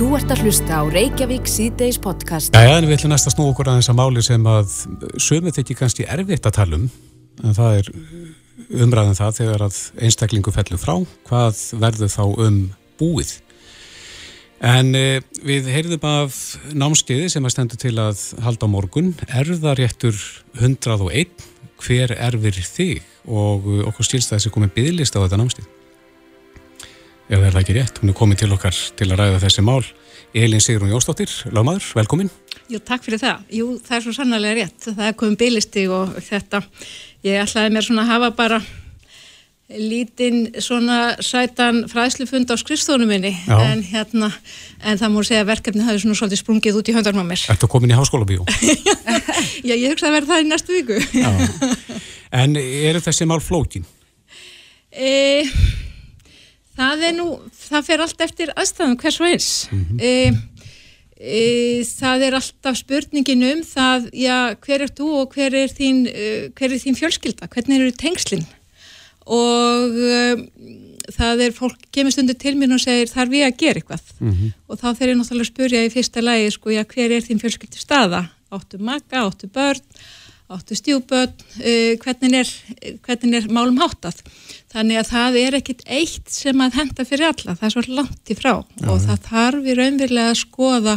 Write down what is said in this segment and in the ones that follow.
Þú ert að hlusta á Reykjavík síðdeis podcast. Já, en við ætlum næst að snú okkur að þessa máli sem að sömu þykir kannski erfitt að tala um, en það er umræðan það þegar að einstaklingu fellur frá, hvað verður þá um búið. En e, við heyrðum af námskeiði sem að stendur til að halda á morgun, erðaréttur 101, hver erfir þig? Og okkur stílst að þessi komið byggðlist á þetta námskeið ef það er ekki rétt. Hún er komið til okkar til að ræða þessi mál. Elin Sigrun Jósdóttir, lagmaður, velkomin. Jú, takk fyrir það. Jú, það er svo sannlega rétt. Það er komið bygglisti og þetta, ég ætlaði mér svona að hafa bara lítinn svona sætan fræðslufund á skrifstónum minni en hérna, en það múið segja að verkefni hafi svona svolítið sprungið út í höndarnum á mér. Ertu komin í háskóla bíó? Já, ég hugsaði að verða það í næstu viku. en eru þessi mál flókin? Eee það er nú, það fer allt eftir aðstæðum hvers og eins mm -hmm. e, e, það er alltaf spurningin um það, já, hver er þú og hver er þín, uh, hver er þín fjölskylda hvernig eru tengslinn og um, það er fólk kemur stundu til mér og segir þarf ég að gera eitthvað mm -hmm. og þá fer ég náttúrulega að spurja í fyrsta lægi sko, já, hver er þín fjölskyldu staða áttu maka, áttu börn áttu stjúböld, uh, hvernig, er, er málum háttað. Þannig að það er ekkit eitt sem að henda fyrir alla, það er svo langt í frá. Já, og það þarf í raunverulega að skoða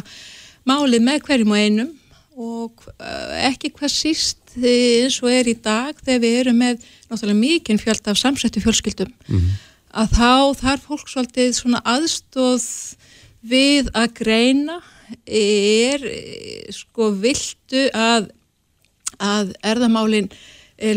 málið með hverjum og einum. Og uh, ekki hvað síst eins og er í dag þegar við erum með náttúrulega mikinn fjöld af samsettu fjölskyldum mm -hmm. að þá þarf fólk svolítið svona aðstóð við að greina. Er sko viltu að að erðamálinn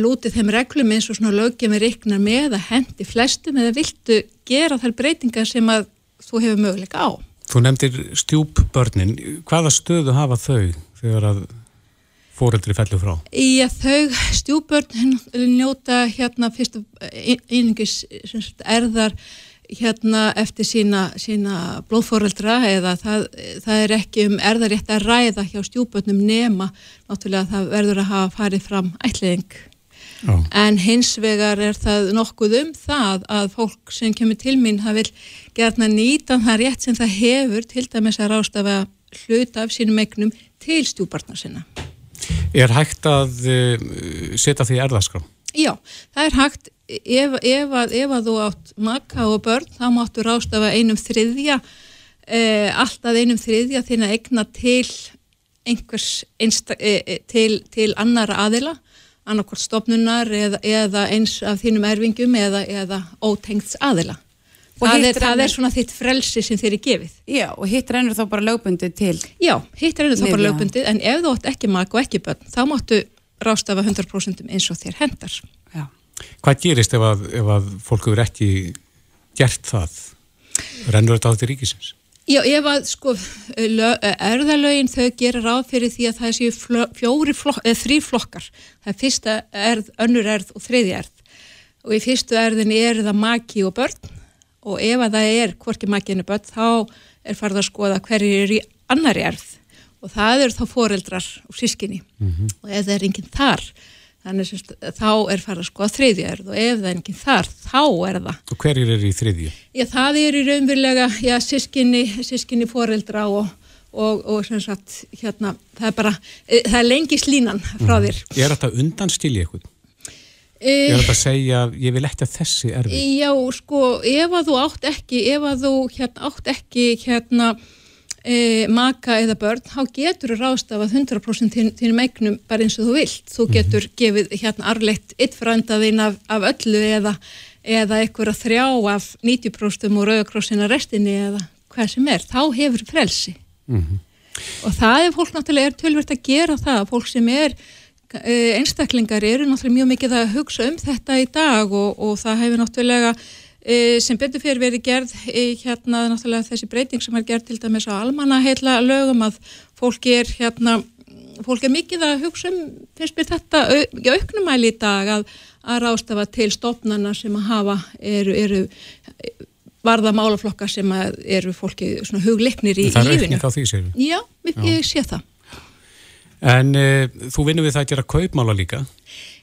lútið þeim reglum eins og svona lögjum er yknar með að hendi flestum eða viltu gera þær breytingar sem að þú hefur möguleika á. Þú nefndir stjúpbörnin, hvaða stöðu hafa þau þegar að fóreldri fellur frá? Já, þau stjúpbörn njóta hérna fyrst einingis erðar hérna eftir sína, sína blóðfóreldra eða það, það er ekki um erðarétt að ræða hjá stjúbötnum nema náttúrulega það verður að hafa farið fram ætliðing oh. en hins vegar er það nokkuð um það að fólk sem kemur til mín það vil gerna nýta það rétt sem það hefur til dæmis að rástafa hluta af sínum eignum til stjúbarnar sinna Er hægt að uh, setja því erðaskrá? Já, það er hægt ef, ef, að, ef að þú átt makka og börn þá máttu rástafa einum þriðja e, alltaf einum þriðja þín að egna til einhvers einsta, e, til, til annara aðila annarkort stopnunar eða, eða eins af þínum erfingum eða, eða ótengts aðila. Það er, það er svona þitt frelsi sem þér er gefið. Já, og hitt rennur þá bara lögbundið til Já, hitt rennur þá bara lögbundið en ef þú átt ekki makka og ekki börn þá máttu rástafa 100% eins og þér hendar Já. Hvað gerist ef að, ef að fólk hefur ekki gert það? Rennur þetta á þetta ríkisins? Já, ef að sko erðalögin þau gerir ráð fyrir því að það séu fjóri flok, eða þrý flokkar. Það er fyrsta erð, önnur erð og þriði erð. Og í fyrstu erðinni er það maki og börn og ef að það er hvorki makinu börn þá er farið að skoða hverju er í annari erð og það eru þá foreldrar og sískinni mm -hmm. og ef það er enginn þar þannig að þá er farið að skoða þriðjörð og ef það er enginn þar, þá er það. Og hverjir er í þriðju? Já, það er í raunverulega, já, sískinni, sískinni foreldra og, og, og sem sagt, hérna, það er bara, e, það er lengi slínan frá mhm. þér. Mm. Er þetta undanstilið eitthvað? E, er þetta að segja, ég vil ekki að þessi erfi? Já, sko, ef að þú átt ekki, ef að þú hérna, átt ekki, hérna, e, maka eða börn, þá getur þú rástafað 100% þínum eignum bara eins og þú vilt. Þú mhm. getur mm -hmm. gefið hérna arleitt yttfrændaðinn af, af öllu eða, eða eitthvað að þrjá af 90% og rauðakrossina restinni eða hvað sem er. Þá hefur frelsi. Mm -hmm. Og það er fólk náttúrulega er tölvirt að gera það. Fólk sem er e, einstaklingar eru náttúrulega mjög mikið að hugsa um þetta í dag og, og það hefur náttúrulega sem betur fyrir verið gerð hérna náttúrulega þessi breyting sem er gerð til dæmis á almanna heila lögum að fólki er hérna fólki er mikið að hugsa um finnst mér þetta í auknumæli í dag að, að rástafa til stopnana sem að hafa eru, eru varða málaflokka sem eru fólki svona hugleiknir í lífinu. Það er aukning á því sér? Já, ég sé það. En e, þú vinnur við það að gera kaupmála líka?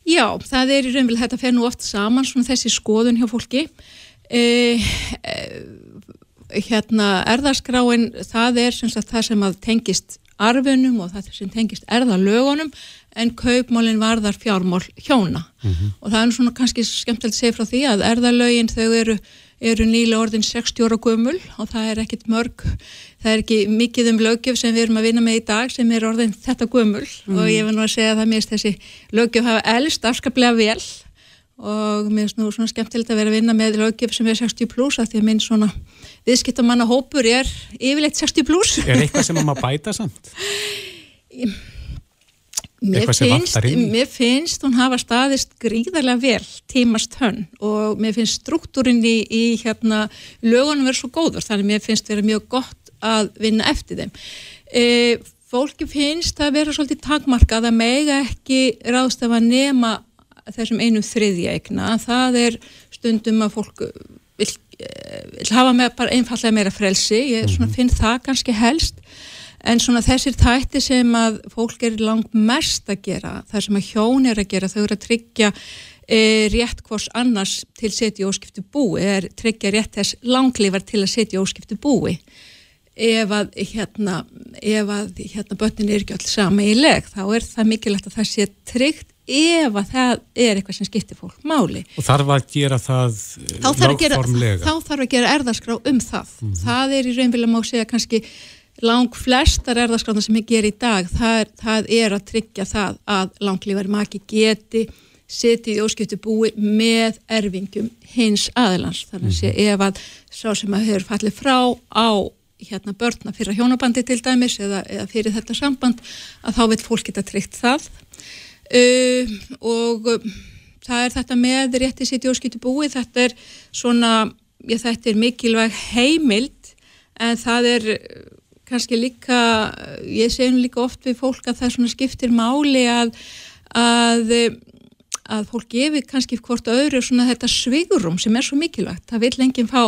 Já, það er í raunvel þetta fer nú oft saman svona þessi skoðun hjá fólki Eh, hérna erðarskráin það er sem sagt, það sem að tengist arfunum og það sem tengist erðalögunum en kaupmálinn varðar fjármál hjóna. Og það er svona kannski skemmtilegt að segja frá því að erðalögin þau eru, eru nýla orðin 60 ára gömul og það er ekkit mörg það er ekki mikið um lögjöf sem við erum að vinna með í dag sem er orðin þetta gömul. Og ég vil nú að segja að það mist þessi lögjöf hafa elst afskaplega vel og mér nú svona skemmtilegt að vera að vinna með lögjöf sem er 60 pluss að því að minn svona viðskiptamanna hópur er yfirleitt 60 pluss Er eitthvað sem maður bæta samt? Mér finnst, mér finnst hún hafa staðist gríðarlega vel tímast hönn og mér finnst struktúrin í, í hérna lögunum verið svo góður þannig mér finnst vera mjög gott að vinna eftir þeim. E, fólki finnst að vera svolítið takmarkað að mega ekki ráðstafa nema þessum einum þriðja eigna. Það er stundum að fólk vil, eh, vil hafa með bara einfallega meira frelsi. Ég svona, Mhm. finn það kannski helst. En svona þessir þætti sem að fólk er langt mest að gera, það sem að hjón er að gera, þau eru að tryggja e, rétt hvors annars til setja óskiptu búi, er tryggja rétt þess langlífar til að setja óskiptu búi. Ef að hérna, ef að hérna börnin er ekki alls sama í leg, þá er það mikilvægt að það sé tryggt ef að það er eitthvað sem skiptir fólk máli. Og þarf að gera það þá þarf, að gera, þá þarf að gera erðarskrá um það. Það er í raunverulega má segja kannski lang flestar erðarskrána sem ég ger í dag. Það er, það er að tryggja það að langlífari maki geti setið í óskiptu búi með erfingum hins aðilans. Þannig að sé ef að sá sem að hefur fallið frá á hérna börna fyrir hjónabandi til dæmis eða, eða fyrir þetta samband að þá vil fólk geta tryggt það uh, og uh, það er þetta með rétti sitt í óskiptu búi. Þetta er svona, ég, þetta er mikilvæg heimild en það er uh, kannski líka ég segi nú líka oft við fólk að það svona skiptir máli að að, uh, að fólk gefi kannski hvort öðru svona þetta svigurum sem er svo mikilvægt. Það vil enginn fá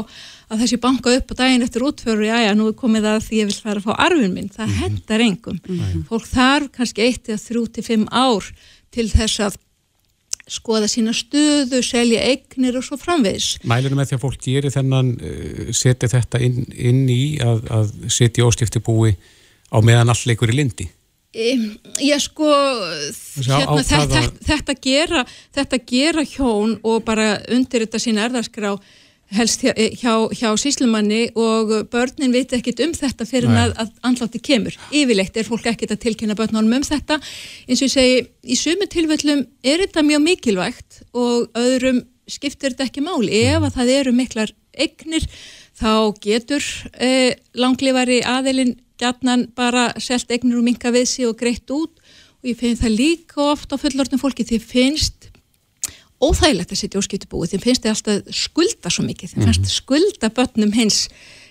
að þessi banka upp á daginn eftir útföru, já já, nú er komið að því ég vil fara að fá arfin minn, það hendar engum. Fólk þarf kannski eitt eða þrjú til fimm ár til þess að skoða sína stöðu, selja eignir og svo framvegis. Mælunum með því að fólk gerir þennan uh, setja þetta inn, inn í að, að setja óstifti búi á meðan all leikur í lindi Já sko hérna, þetta, þetta, gera, þetta gera hjón og bara undir þetta sína erðarskrá helst hjá, hjá, hjá síslumanni og börnin veit ekkit um þetta fyrir að, að andlátti kemur. Yfirleitt er fólk ekkit að tilkynna börnunum um þetta. Eins og ég segi, í sumu tilfellum er þetta mjög mikilvægt og öðrum skiptir þetta ekki máli. Ef að það eru miklar eignir þá getur eh, langlifari aðilinn gætnan bara selt eignir og minka við sig og greitt út og ég finn það líka oft á fullorðnum fólki því finnst óþægilegt að sitja óskiptu búið því finnst þið alltaf skulda svo mikið. Því finnst skulda börnum hins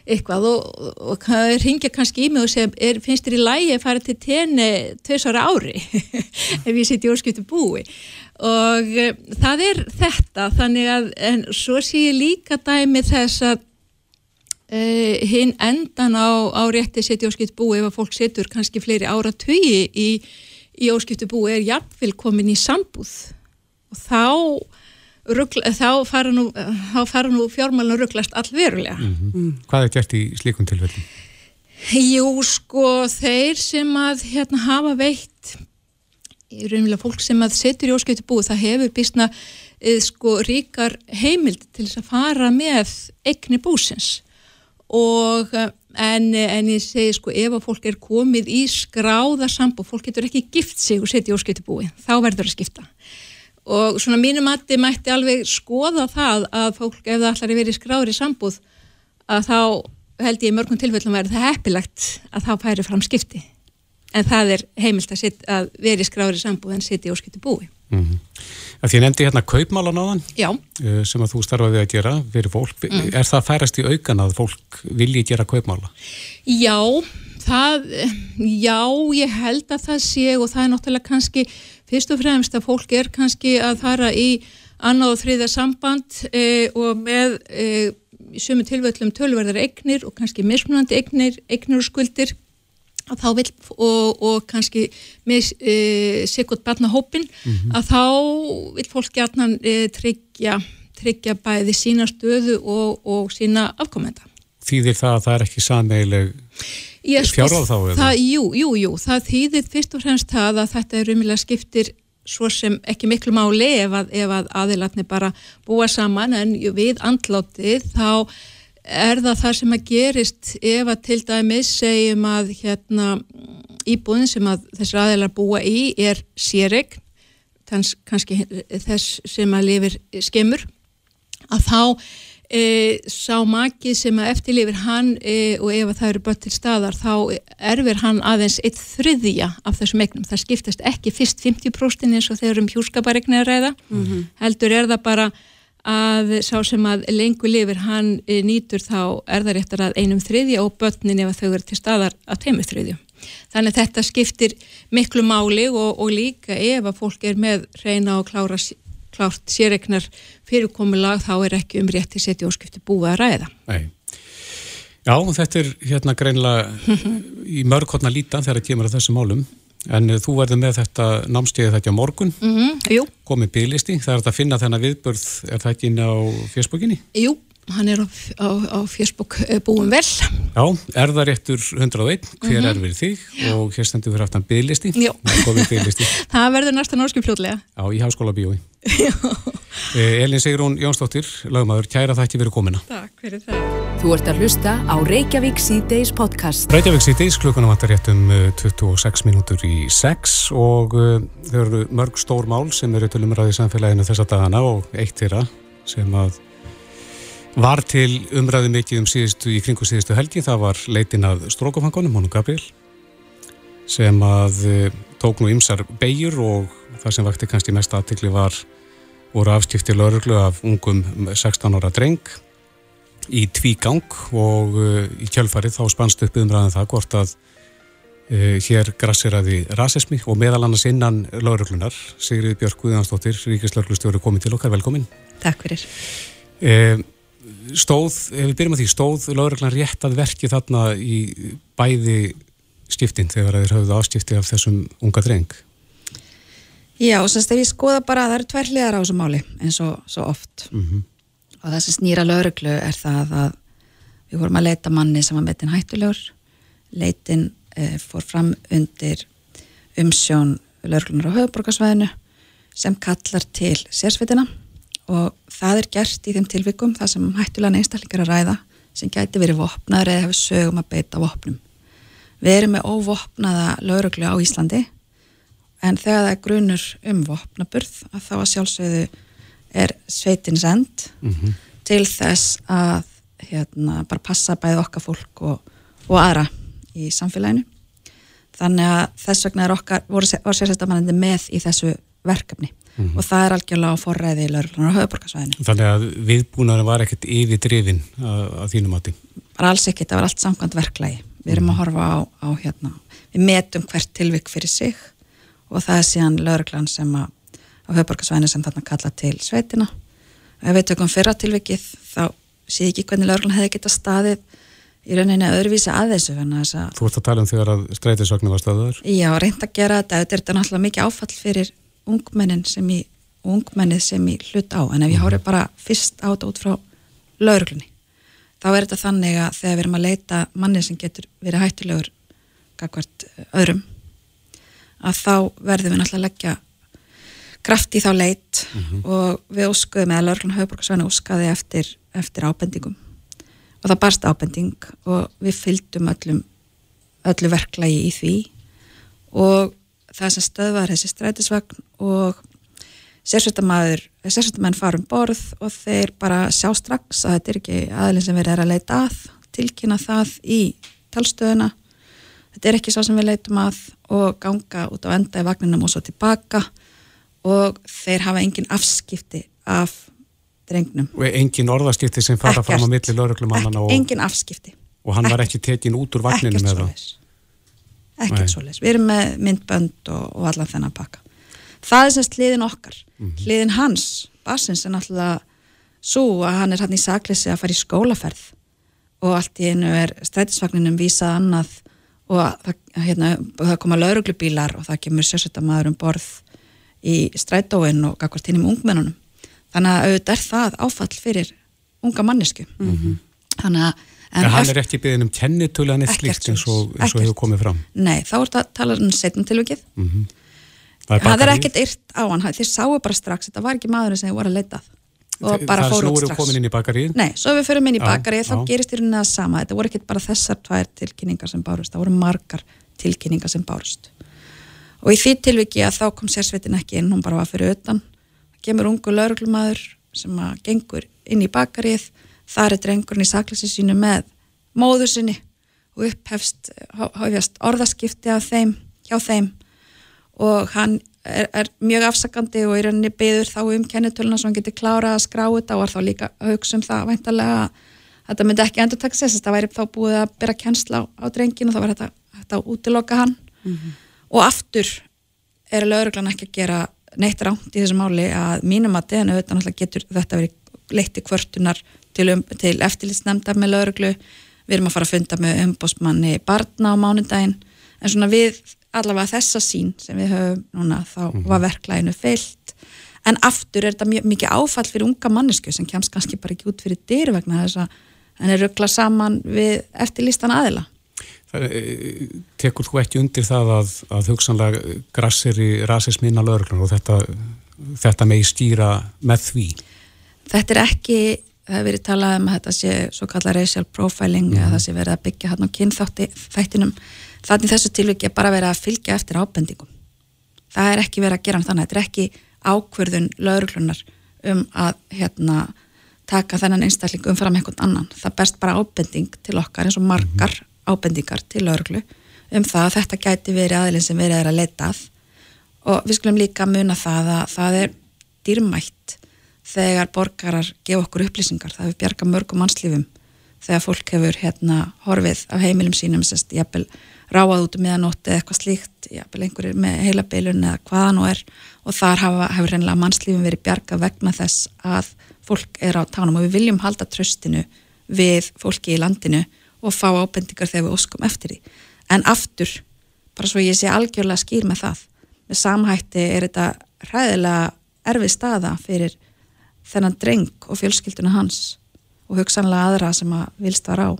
eitthvað og, og, og ringja kannski í mig og segja er, finnst þér í lægi að fara til tenni tveisara ári ef ég sitja óskiptu búi og e, það er þetta. Þannig að en svo sé ég líka dæmi þess að Uh, hinn endan á, á rétti setja óskipt búi ef að fólk setur kannski fleiri ára tugi í, í óskiptu búi er jafnvel komin í sambúð og þá, rugla, þá fara nú, þá fara nú fjármálun rugglast allverulega. Hvað er gert í slíkum tilfellum? Jú, sko, þeir sem að hérna hafa veitt í raunverulega fólk sem að setur í óskiptu búi það hefur bísna eð, sko ríkar heimild til þess að fara með eigni búsins og en, en ég segi sko ef að fólk er komið í skráða sambúð, fólk getur ekki gift sig og setja í óskiptu búi, þá verður að skipta og svona mínum mati mætti alveg skoða það að fólk ef það ætlar að vera í skráðri sambúð að þá held ég í mörgum tilfellum verður það heppilegt að þá færi fram skipti. En það er heimilt að, sit, að vera í skráðri sambúð en setja í óskiptu búi. Mm Því ég nefndi hérna kaupmálan á þann Já, sem að þú starfaði að gera fyrir fólk. Er það færast í aukan að fólk vilji gera kaupmála? Já, það, já, ég held að það sé og það er náttúrulega kannski fyrst og fremst að fólk er kannski að fara í annað og þriða samband e, og með e, í sömu tilvöllum tölverðar eignir og kannski mismunandi eignir, eignir og skuldir þá vil og, og kannski með e, sekund barnahópin að þá vil fólk gætnan e, tryggja, tryggja bæði sína stöðu og, og sína afkomenda. þýðir það að það er ekki sameileg fjárráð þá? Sko, það, jú, jú, jú, það þýðir fyrst og fremst það að þetta er umilega skiptir svo sem ekki miklu máli ef að, að aðilatni bara búa saman en við andlátið þá er það það sem að gerist ef að til dæmis segjum að hérna íbúðin sem að þessar aðeilar búa í er sérregn kannski þess sem að lifir skemur að þá e, sá maki sem að eftirlifir hann e, og ef það eru börn til staðar þá erfir hann aðeins eitt þriðja af þessum eignum. Það skiptast ekki fyrst 50% eins og þegar um hjúskaparegnir að ræða mm -hmm. heldur er það bara að sá sem að lengur lifir hann e, nýtur þá er það réttar að einum þriðja og börnin ef þau eru til staðar að teimur þriðju. Þannig að þetta skiptir miklu máli og, og líka ef að fólk er með reyna og klára klárt sérregnar fyrirkomulag þá er ekki um rétti setja óskipti búið að ræða. Nei. Já, þetta er hérna greinlega í mörgkotna líta þegar það kemur að þessu málum en eh, þú verður með þetta námstíði þetta morgun mm -hmm. komið bygglisti, það er að finna þennan viðbörð er það ekki inn á fjersbókinni? Jú, hann er á, á, á fjörsbók eh, búin vel Já, er það réttur 101 hver mm -hmm. er verið þig Já. og hér stendur við aftan bygglisti Það verður næsta norski fljóðlega Já, í háskóla bíói Elin Sigrún Jónsdóttir lagmaður, kæra það ekki verið komina Takk fyrir það. Þú ert að hlusta á Reykjavík C-Days podcast. Reykjavík C-Days, klukkunum vantar rétt um 26 mínútur í 6 og uh, þau eru mörg stór mál sem eru til umræði samfélaginu þessa dagana og eitt þeirra sem að var til umræði mikið um síðustu í kringu síðustu helgi, það var leitin að strókafangunum, honum Gabriel sem að uh, tók nú ymsar beigur og það sem vakti kannski mest aðtikli var voru afskipti lauruglu af ungum 16 ára dreng í tvígang og uh, í kjölfarið þá spannst upp umræðan um það hvort að uh, hér grasseraði rasismi og meðal annars innan lauruglunar Sigrið Björk Guðjónsdóttir, Ríkislaurglustjóri komið til okkar, velkomin. Takk fyrir. Uh, stóð, ef við byrjum að því, stóð lauruglan rétt að verki þarna í bæði skiptin þegar þeir hafðu afskipti af þessum unga dreng? Já, og semst ef ég skoða bara að það eru tvær hliðar á þessu máli eins og svo oft mm -hmm. og það sem snýra lauruglu er það að við vorum að leita manni sem var metin hættulegur leitin eh, fór fram undir umsjón lauruglunar á höfuborgarsvæðinu sem kallar til sérsvitina og það er gert í þeim tilvikum það sem hættulega einstaklingar að ræða sem gæti verið vopnaður eða hefur sögum að beita vopnum. Við erum með óvopnaða lauruglu á Íslandi en þegar það er grunur um vopnaburð að þá að sjálfsögðu er sveitin send mm -hmm. til þess að hérna, bara passa bæði okkar fólk og, og aðra í samfélaginu. Þannig að þess vegna er okkar, voru, voru sérstaklega með í þessu verkefni mm -hmm. og það er algjörlega á forræði í laurlunar á höfuborgarsvæðinu. Þannig að viðbúnaður var ekkert yfir drifin að, að þínum átti? Var alls ekkert, það var allt samkvæmt verklagi. Við erum að mhm. horfa á, á hérna, við metum hvert tilvik fyrir sig og það er síðan lauruglan sem að á höfuborgarsvæðinu sem þarna kalla til sveitina. Ef við tökum fyrra tilvikið þá sé ekki hvernig lauruglan hefði geta staðið í rauninni að öðruvísi að þessu Þú ert að tala um þegar að streytisvagnu var staðuður? Já, reynd að gera þetta, þetta er náttúrulega mikið áfall fyrir ungmennin sem í ungmennið sem í hlut á en ef ég hórið bara fyrst át út frá lauruglunni þá er þetta þannig að þegar við erum að leita manni sem getur verið hættilegur kakvart eh, öðrum að þá verðum við náttúrulega að leggja kraft í þá leit mm -hmm. og við óskuðum eða lauruglun höfuborgarsvæðinu óskaði eftir, eftir ábendingum. Og það barst ábending og við fylgdum öllum öllu verklagi í því. Og það sem stöðvar þessi strætisvagn og sérsvöldamenn farum borð og þeir bara sjá strax að þetta er ekki aðlinn sem við erum að leita að tilkynna það í talstöðuna þetta er ekki svo sem við leitum að og ganga út á enda í vagninum og svo tilbaka og þeir hafa engin afskipti af drengnum. Og engin orðaskipti sem fara Ekkert. fram á milli lauruglumannan og... Engin afskipti. Og hann var ekki tekin út úr vagninu með það? Ekkert svo ekkert svoleiðis, við erum með myndbönd og, og allan þennan pakka það er semst hliðin okkar mm -hmm. hliðin hans, Bassins er náttúrulega svo að hann er hann í saklisi að fara í skólaferð og allt í einu er strætisvagninum vísað annað og það, hérna, það koma lauruglubílar og það kemur sérsöldamaður um borð í strætóin og gagvart hinn um ungmennunum þannig að auðvitað er það áfall fyrir unga mannesku mm -hmm. þannig að En, en hann er ekki byggðin um kennitölu en eitt slíkt eins og, eins og hefur komið fram? Nei, þá er þetta að tala um setjum tilvikið. Mm -hmm. Það er ekkert yrt á hann, þeir sáu bara strax, þetta var ekki maðurinn sem þið voru að leitað og bara fóru út strax. Það svo voru komin inn í bakarið? Nei, svo við förum inn í bakarið, þá gerist í rauninni það sama, þetta voru ekki bara þessar tvær tilkynningar sem bárust, það voru margar tilkynningar sem bárust. Og í því tilviki að þá kom sérsveitin ekki inn, hún bara var fyrir utan, kemur ungu lauruglumadur sem að gengur inn í bakarið, þar er drengurinn í sakleysi sínu með móður sinni og upphefst orðaskipti þeim, hjá þeim og hann er, er mjög afsakandi og í rauninni byður þá um kennitöluna svo hann getur klárað að skrá þetta og var þá líka að hugsa um það væntalega að þetta myndi ekki endur taka sér þess að það væri þá búið að byrja kennsla á, á drengin og þá var þetta, þetta að útiloka hann. Mm -hmm. og aftur er lögurglan ekki að gera neitt ránt í þessu máli að mínum að den auðvitað getur þetta verið leitti kvörtunar til, um, til eftirlitsnemndar með lögurglu við erum að fara að funda með umbósmanni barna á mánundaginn en svona við allavega þessa sín sem við höfum núna þá mm -hmm. var verklæginu fyllt en aftur er þetta mjög mikið áfall fyrir unga mannesku sem kemst kannski bara ekki út fyrir dyr vegna þess að hann er ruggla saman við eftirlistan aðila Það, e, Tekur þú ekki undir það að, að hugsanlega grassir í rasisminna lögurklun og þetta, þetta megi stýra með því? Þetta er ekki það hefur verið talað um að þetta sé svo kallar racial profiling mm. að það sé verið að byggja hann á kynþættinum þannig þessu tilviki er bara verið að fylgja eftir ábendingum. Það er ekki verið að gera þannig. Þetta er ekki ákverðun lauruglunar um að hérna, taka þennan einstakling umfram einhvern annan. Það berst bara ábending til okkar eins og margar ábendingar til lauruglu um það að þetta gæti verið aðilin sem verið er að leita að. Og við skulum líka muna það að það er dýrmætt þegar borgarar gefa okkur upplýsingar, það hefur bjarga mörgum mannslífum þegar fólk hefur hérna horfið af heimilum sínum sérst, jafnvel ráað út um meðanótt eða eitthvað slíkt, jafnvel einhverjir með heila beilun eða hvaða nú er og þar hafa, hefur reynilega mannslífum verið bjarga vegna þess að fólk er á tánum og við viljum halda tröstinu við fólki í landinu og fá ábendingar þegar við óskum eftir því. En aftur, bara svo ég sé algjörlega skýr með það, með samhætti er þetta ræðilega erfið staða fyrir þennan dreng og fjölskylduna hans og hugsanlega aðra sem að vilst var á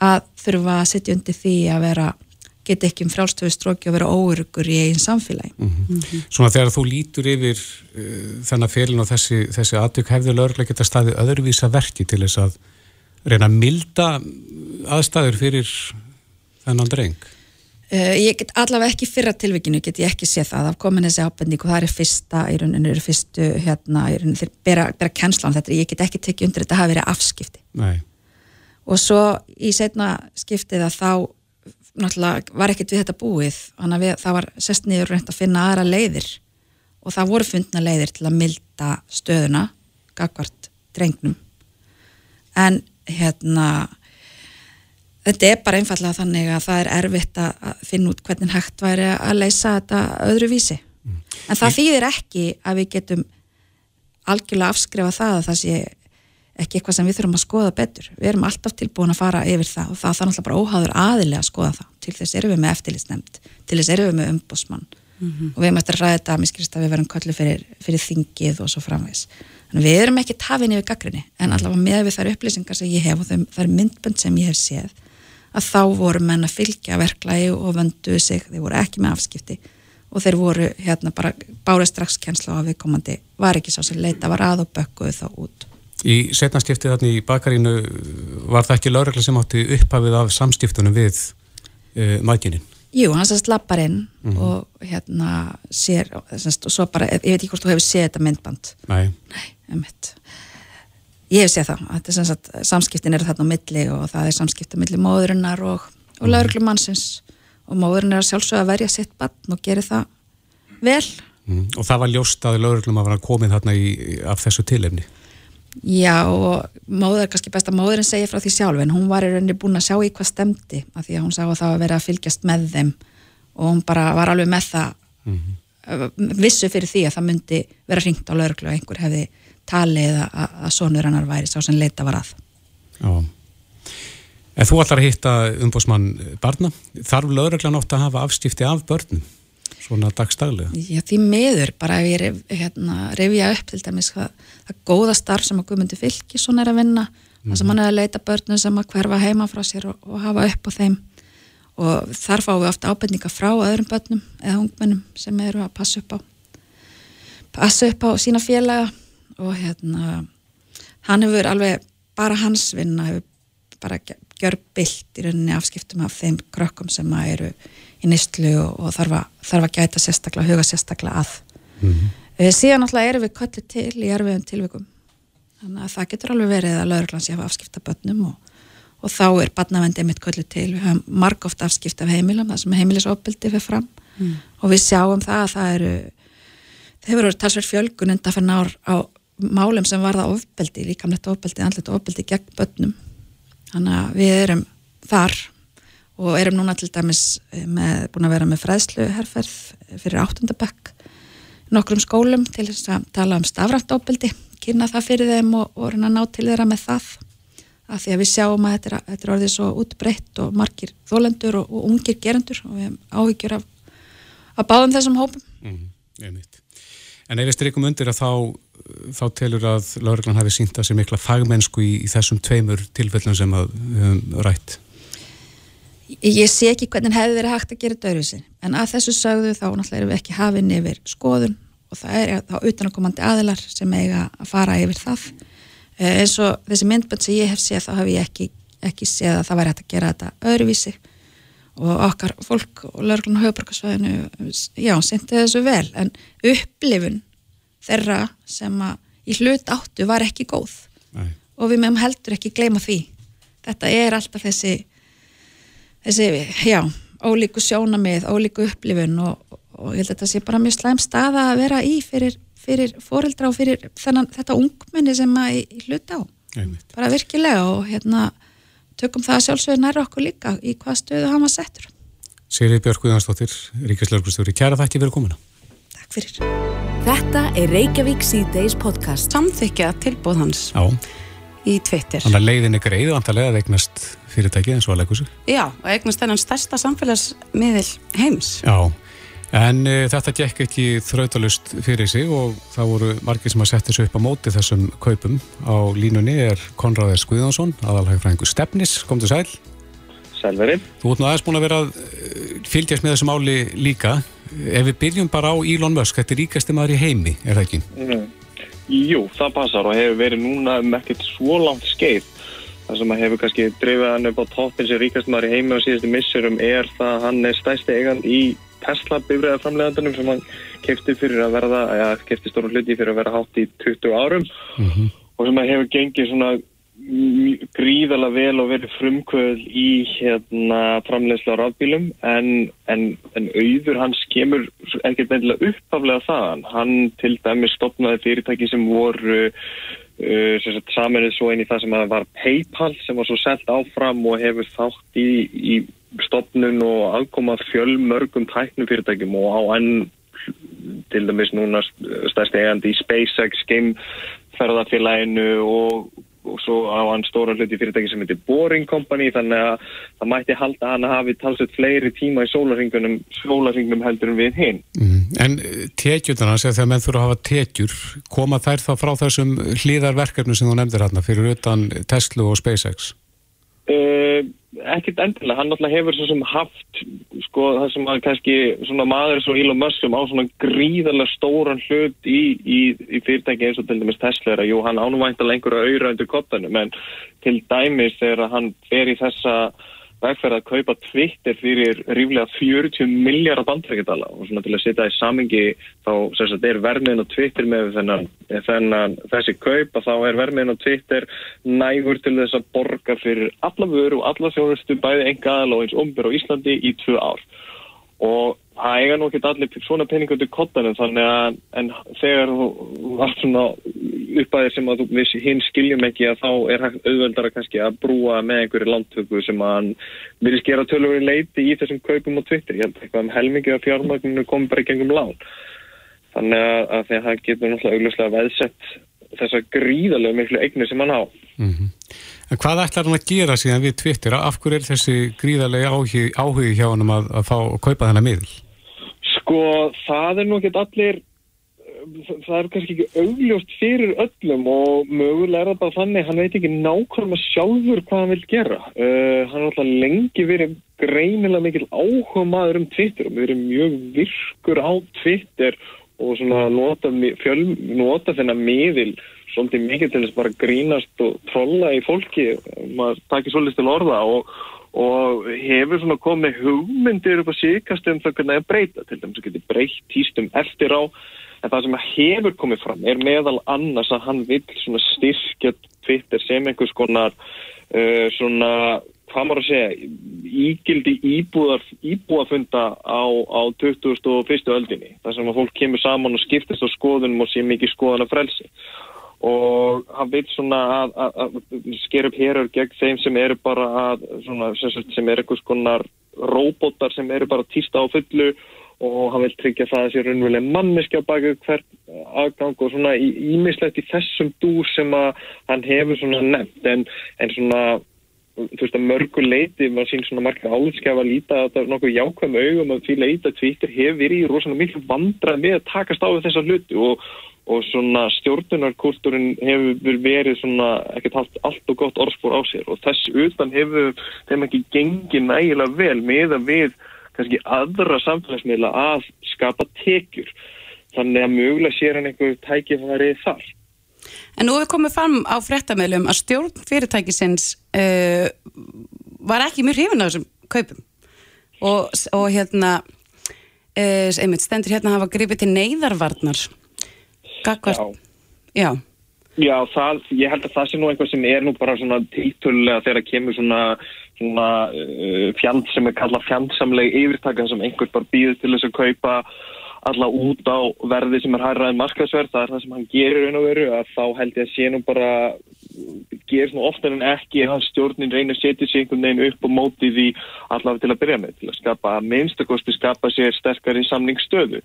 að þurfa að setja undir því að vera geta ekki um frálstöfu stróki og vera óurugur í einn samfélagi. Mm -hmm. Mm -hmm. Svona þegar þú lítur yfir uh, þennan félin og þessi, þessi aðtök hefði lögurlega geta staðið öðruvísa verki til þess að reyna að milda aðstæður fyrir þennan dreng? Uh, ég get allavega ekki fyrra tilvikinu, get ég ekki séð það af komin þessi ábending og það er fyrsta í rauninu eru fyrstu hérna í rauninu þeir bera, bera kennslan þetta, ég get ekki tekið undir þetta að hafa verið afskipti Nei. og svo í setna skiptið að þá náttúrulega var ekkert við þetta búið. Þannig að við, það var sest niður reynd að finna aðra leiðir. Og það voru fundna leiðir til að milda stöðuna gagvart drengnum. En hérna þetta er bara einfallega þannig að það er erfitt að finna út hvernig hægt væri að leysa þetta öðru vísi mm. en það þýðir ekki að við getum algjörlega afskrifa það að það sé ekki eitthvað sem við þurfum að skoða betur við erum alltaf tilbúin að fara yfir það og það er náttúrulega bara óháður aðilega að skoða það til þess erum við með eftirlitsnefnd til þess erum við með umbósmann mm -hmm. og við erum eftir að ræða þetta að miskist að við verum köllu fyrir, fyrir þingið og svo framvegs en við erum ekki tafin yfir gaggrinni en allavega með við þær upplýsingar sem ég hef og þær myndbönd sem ég hef séð að þá voru menn að fylgja verklægi og vönduðu sig, þeir voru ekki með afskipti og þeir voru hérna bara bárið strax kjensla á að viðkomandi var ekki sá sem leita, var að og bökkuðu þá út. Í setnaskiptið þarna í bakarínu var það ekki laurugla sem átti upphafið af samskiptunum við uh, eh, mækinin? Jú, hann sérst lappar inn mm -hmm. og hérna sér, og svo bara, ég veit ekki hvort þú hefur séð þetta myndband. Nei. Nei, um mitt ég hef séð það, þetta er sem sagt samskiptin eru þarna á milli og það er samskiptin milli móðurinnar og, og mm. lauruglumannsins og móðurinn er að sjálfsögða að verja sitt barn og gera það vel mm. Og það var ljóst að lauruglum að vera komið þarna í, af þessu tilefni Já og móður, kannski best að móðurinn segja frá því sjálf en hún var í rauninni búin að sjá í hvað stemdi af því að hún sá að það var að vera að fylgjast með þeim og hún bara var alveg með það mm -hmm. vissu fyrir því að það myndi vera ringt á lauruglu og einhver hefði talið að, að sonur hannar væri sá sem leita var að. Já. En þú að hitta umbósmann barna. Þarf lögreglan átt að hafa afstifti af börnum? Svona dagstaglega? Já, því meður, bara ef ég hérna, revja upp til dæmis það, það góða starf sem að Guðmundi Fylki svona er að vinna þar sem hann er að leita börnum sem að hverfa heima frá sér og, og hafa upp á þeim. Og þar fáum við ofta ábendinga frá öðrum börnum eða ungmennum sem eru að passa upp á passa upp á sína félaga. Og hérna hann hefur alveg, bara hans vinna hefur bara gjör bilt í rauninni afskiptum af þeim krökkum sem að eru í nýstlu og, og þarf, að, þarf að gæta sérstaklega, huga sérstaklega að. Mm -hmm. síðan náttúrulega erum við kallið til í erfiðum tilvikum. Þannig að það getur alveg verið að lauruglan sé að afskipta börnum og, og þá er barnavendi mitt kallið til, við höfum marg ofta afskipt af heimilum, það sem heimilisofbildi fyrir fram. Mm. og við sjáum það að það eru þeir eru talsverð fjölgun undan fyrir nár á málum sem varða ofbeldi, líkamlegt ofbeldi, andlet ofbeldi gegn börnum. Þannig að við erum þar og erum núna til dæmis með, búin að vera með fræðsluherferð fyrir áttundabökk nokkrum skólum til þess að tala um stafrænt ofbeldi, kynna það fyrir þeim og, og reyna að ná til þeirra með það. Af því að við sjáum að þetta er, þetta er orðið svo útbreytt og margir þólendur og, og ungir gerendur og við hefum áhyggjur af, af báðum þessum hópum. Mm, En ef við strykum undir að þá þá telur að lauruglan hafi sínt að sé mikla fagmennsku í, í þessum tveimur tilfellum sem að um, rætt Ég sé ekki hvernig hefði verið hægt að gera dörfisinn en að þessu sögðu þá náttúrulega erum við ekki hafinn yfir skoðun og það er þá utanakomandi aðilar sem eiga að fara yfir það. Eh, eins og þessi myndbönd sem ég hef séð þá hef ég ekki, ekki séð að það væri hægt að gera þetta öðruvísi. Og okkar fólk og lauruglan og höfubarkasvæðinu já, syndi þessu vel. En upplifun þeirra sem að í hlut áttu var ekki góð. Nei. og við meðum heldur ekki gleyma því. Þetta er alltaf þessi þessi, já, ólíku sjónamið, ólíku upplifun og, og ég held að þetta sé bara mjög slæm staða að vera í fyrir, fyrir foreldra og fyrir þennan, þetta ungmenni sem að í hlut á Einmitt. bara virkilega og hérna tökum það sjálfsögur næra okkur líka í hvað stöðu hann var settur Sigri Björg Guðansdóttir, Ríkislauglustjóri Kæra þakki fyrir komuna Takk fyrir Þetta er Reykjavík C-Days podcast. Samþykja tilbúð hans Já. Í Twitter. Þannig að leiðin er greið vantarlega að eignast fyrirtæki eins og að leggur sig. Já, og eignast þennan stærsta samfélagsmiðil heims. Já, en uh, þetta gekk ekki þrautalust fyrir sig og það voru margir sem að setja sig upp á móti þessum kaupum. Á línunni er Konráður Skuðjónsson, aðalhagfræðingu Stefnis, kom til sæl. Sælverið. Þú ert nú aðeins búin að vera fylgjast með þessu máli líka ef við byrjum bara á Elon Musk, þetta er ríkasti maður í heimi, er það ekki? Mm. Jú, það passar og hefur verið núna um ekkert svo langt skeið. Það sem að hefur kannski drifið hann upp á toppin sem ríkasti maður í heimi á síðustu missurum er það að hann er stæsti eigan í Tesla bifræða framlegandanum sem hann kefti fyrir að verða, eða kefti stóru hluti fyrir að vera hátt í 20 árum mm -hmm. og sem að hefur gengið svona gríðalega vel og verið frumkvöð í hérna, framlegsla á rafbílum en, en, en auður hans kemur ekkert nefnilega uppaflega þaðan. Hann til dæmis stopnaði fyrirtæki sem voru uh, samanlega svo einn í það sem var Paypal sem var svo selt áfram og hefur þátt í, í stopnun og aðkomað fjölmörgum tæknum fyrirtækjum og á enn til dæmis núna stærst eigandi í SpaceX, Gameferðarfélaginu og og svo á hann stóra hluti fyrirtæki sem heitir Boring Company þannig að það mætti halda að hann hafi talsett fleiri tíma í sólarringunum sólarringunum heldur en við hinn mm. En eh, tekjurna, þegar menn þurfa að hafa tekjur koma þær þá frá þessum hlýðarverkefnu sem þú nefndir hérna fyrir utan Tesla og SpaceX? Uh, ekkert endilega, hann náttúrulega hefur svo sem haft sko það sem að kannski svona maður svo Elon Musk sem á svona gríðarlega stóran hlut í, í, í fyrirtæki eins og til dæmis Tesla er að jú hann ánumvæntalega einhverja auðra undir kottanum en til dæmis er að hann fer í þessa vegferð að kaupa Twitter fyrir ríflega 40 miljardar bandrækjadala og svona til að setja í samingi þá sem sagt er vermiðin á Twitter með þennan, þennan þessi kaup að þá er vermiðin á Twitter nægur til þess að borga fyrir alla vöru og alla þjónustu bæði enga aðal og eins umbur á Íslandi í tvö ár og það eiga nú ekki allir svona peningur til kottanum þannig að en þegar þú varst svona uppæðir sem að þú hinn skiljum ekki að þá er auðveldara kannski að brúa með einhverju landtöku sem að hann vilja skera tölur í leiti í þessum kaupum á Twitter. Ég held eitthvað um helmingi af fjármagninu kom bara í gengum lán. Þannig að því að það getur náttúrulega augljóslega veðsett þessa gríðarlega miklu eignir sem hann á. Mm -hmm. En hvað ætlar hann að gera síðan við Twitter? Af hverju er þessi gríðarlega áhugi hjá hann að, að fá að kaupa þennan miðl? Sko, það er nú ekki allir það er kannski ekki augljóst fyrir öllum og mögulega er það bara þannig hann veit ekki nákvæmlega sjálfur hvað hann vil gera uh, hann er alltaf lengi verið greinilega mikil áhuga maður um Twitter og erum mjög virkur á Twitter og svona nota, fjöl, nota þennan miðil svolítið mikið til þess bara grínast og trolla í fólki. Maður takir svolítið til orða og og hefur svona komið hugmyndir upp á síkast um það hvernig það er breyta til dæmis að geti breytt týstum eftir á. En það sem hefur komið fram er meðal annars að hann vil svona styrkja Twitter sem einhvers konar uh, svona, hvað maður að segja ígildi íbúðar íbúðafunda á, á 2001. öldinni, þar sem að fólk kemur saman og skiptist á skoðunum og sé mikið skoðan af frelsi og hann vil svona að, að, að sker upp hérur gegn þeim sem eru bara að, svona, sem er einhvers konar róbótar sem eru bara týsta á fullu. Og hann vil tryggja það að það sé raunveruleg manneskja baka hvert aðgang og svona ímislegt í, í þessum dú sem að hann hefur svona nefnt. En, en svona þú veist að mörgu leiti, maður sín svona margir álutskjafa að líta að þetta er nokkuð jákvæm augum að því leita Twitter hefur í rosalega miklu vandrað með að takast á þessar hluti og og svona stjórnunarkultúrin hefur verið svona ekkert haft allt og gott orðspór á sér og þess utan hefur þeim ekki gengið nægilega vel með að við kannski aðra samfélagsmiðla að skapa tekjur þannig að mögulega sér hann einhver tækifærið þar. En nú hefur komið fram á frettamöðlum að stjórn fyrirtækisins uh, var ekki mjög hrifin á þessum kaupum. Og, og hérna uh, einmitt stendur hérna að hafa gripið til neyðarvarnar Gagvart, já. Já, það, ég held að það sé nú eitthvað sem er nú bara svona títulega þegar kemur svona, svona uh, fjand sem er kallað fjandsamleg yfirtaka sem einhver bara býður til þess að kaupa alla út á verði sem er hærraðið markasverð, það er það sem hann gerir einu veru að þá held ég að sé nú bara gerist nú oftar en ekki að stjórnin reynir að setja sig einhvern veginn upp og móti því allavega til að byrja með til að skapa minnstakosti skapa sér sterkari samningsstöðu.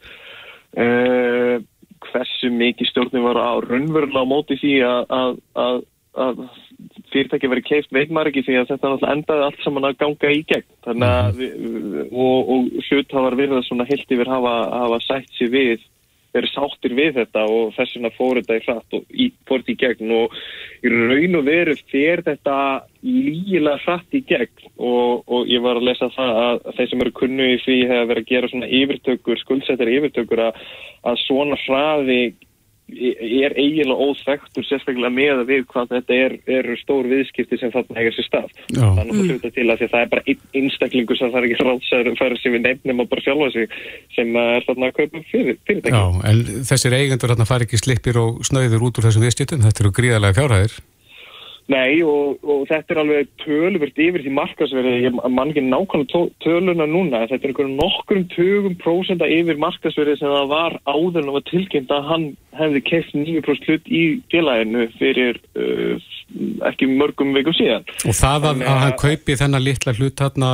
Uh, hversu mikið stjórnum var á raunverulega á móti því að, að, að, að fyrirtæki verið keift veit maður ekki því að þetta náttúrulega endaði allt saman að ganga í gegn. Þannig að mhm. og, og hlut hafa verið að svona heilt yfir hafa, hafa sætt sér við verið sáttir við þetta og þess vegna fór þetta í hratt og í, fór þetta í gegn. Og í raun og veru fer þetta lígilega hratt í gegn. Og, og ég var að lesa það að þeir sem eru kunnu í því hefur verið að gera svona yfirtökur, skuldsettar yfirtökur að, að svona hraði er eiginlega óþvektur sérstaklega með að við hvað þetta er, er stór viðskipti sem þarna hegir sér stað. Já. þannig að hluta til að því að það er bara einn einstaklingu sem það er ekki ráðsæður að fara sem við nefnum og bara sjálfa sig sem er þarna að kaupa fyrir, fyrirtæki. Já, en þessir eigendur þarna fari ekki slippir og snöður út úr þessum viðskiptum, þetta eru gríðarlega fjárhæðir Nei og, og þetta er alveg töluvert yfir því markasverði, ég man ekki nákvæmlega töluna núna, þetta er einhverjum nokkurum tögum prósenda yfir markasverði sem það var áður en það var tilkynnt að hann hefði keitt 9% hlut í félaginu fyrir uh, ekki mörgum veikum síðan. Og það að, að hann kaupi þennan litla hlut þarna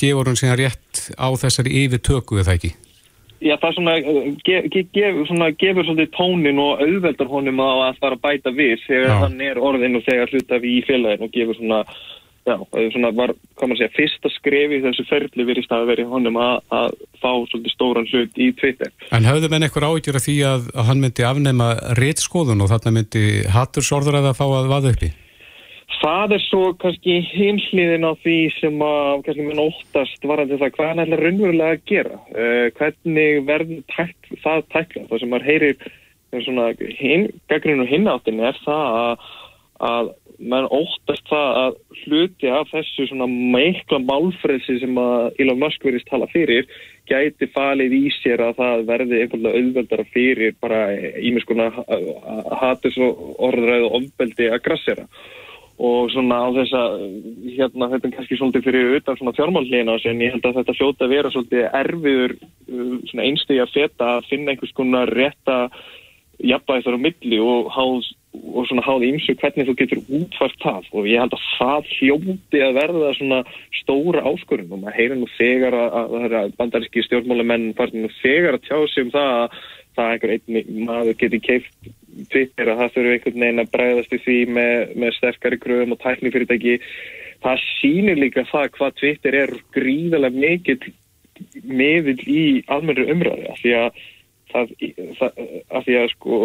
gefur hann síðan rétt á þessari yfir tökku eða ekki? Já, það svona, gef, gef, svona gefur svolítið tónin og auðveldar honum að fara að bæta við þegar hann er orðin og þegar hluta við í félagin og gefur svona, já, svona var, hvað maður segja, fyrsta skrefi þessu ferli verið stað að verið honum að, að fá svolítið stóran hlut í Twitter. En hafðu menn eitthvað ágjör að því að, að hann myndi afnema réttskoðun og þarna myndi hattursorður að það fá að vaða uppi? Það er svo kannski hinsliðin á því sem að kannski minn óttast varandi það hvað hann ætla raunverulega að gera. Uh, hvernig verður tæk, það tækla? Það sem maður heyrir svona hin, gaggrinu hináttin er það að, að mann óttast það að hluti af þessu svona meikla málfrelsi sem að Elon Musk verist tala fyrir gæti falið í sér að það verði einhverja auðveldara fyrir bara ímiðskona hatus og orðræðu og ofbeldi að grassera og svona á þess að hérna þetta er kannski svolítið fyrir utan svona fjármálíðina en ég held að þetta hljóta að vera svolítið erfiður uh, svona einstegi að feta að finna einhvers konar rétta jafnvæg þar á milli og, háð, og svona háði ímsu hvernig þú getur útfært það. Og ég held að það hljóti að verða svona stóra áskorun. Og maður heyrir nú þegar að, að, bandaríski stjórnmálamenn farin nú þegar að tjá sig um það að það einhver einn maður geti keift Twitter að það þurfu einhvern veginn að bregðast í því með, með sterkari gröðum og tækni fyrirtæki. Það sýnir líka það hvað Twitter er gríðarlega mikill miðill í almenru umræði því að það, að því að sko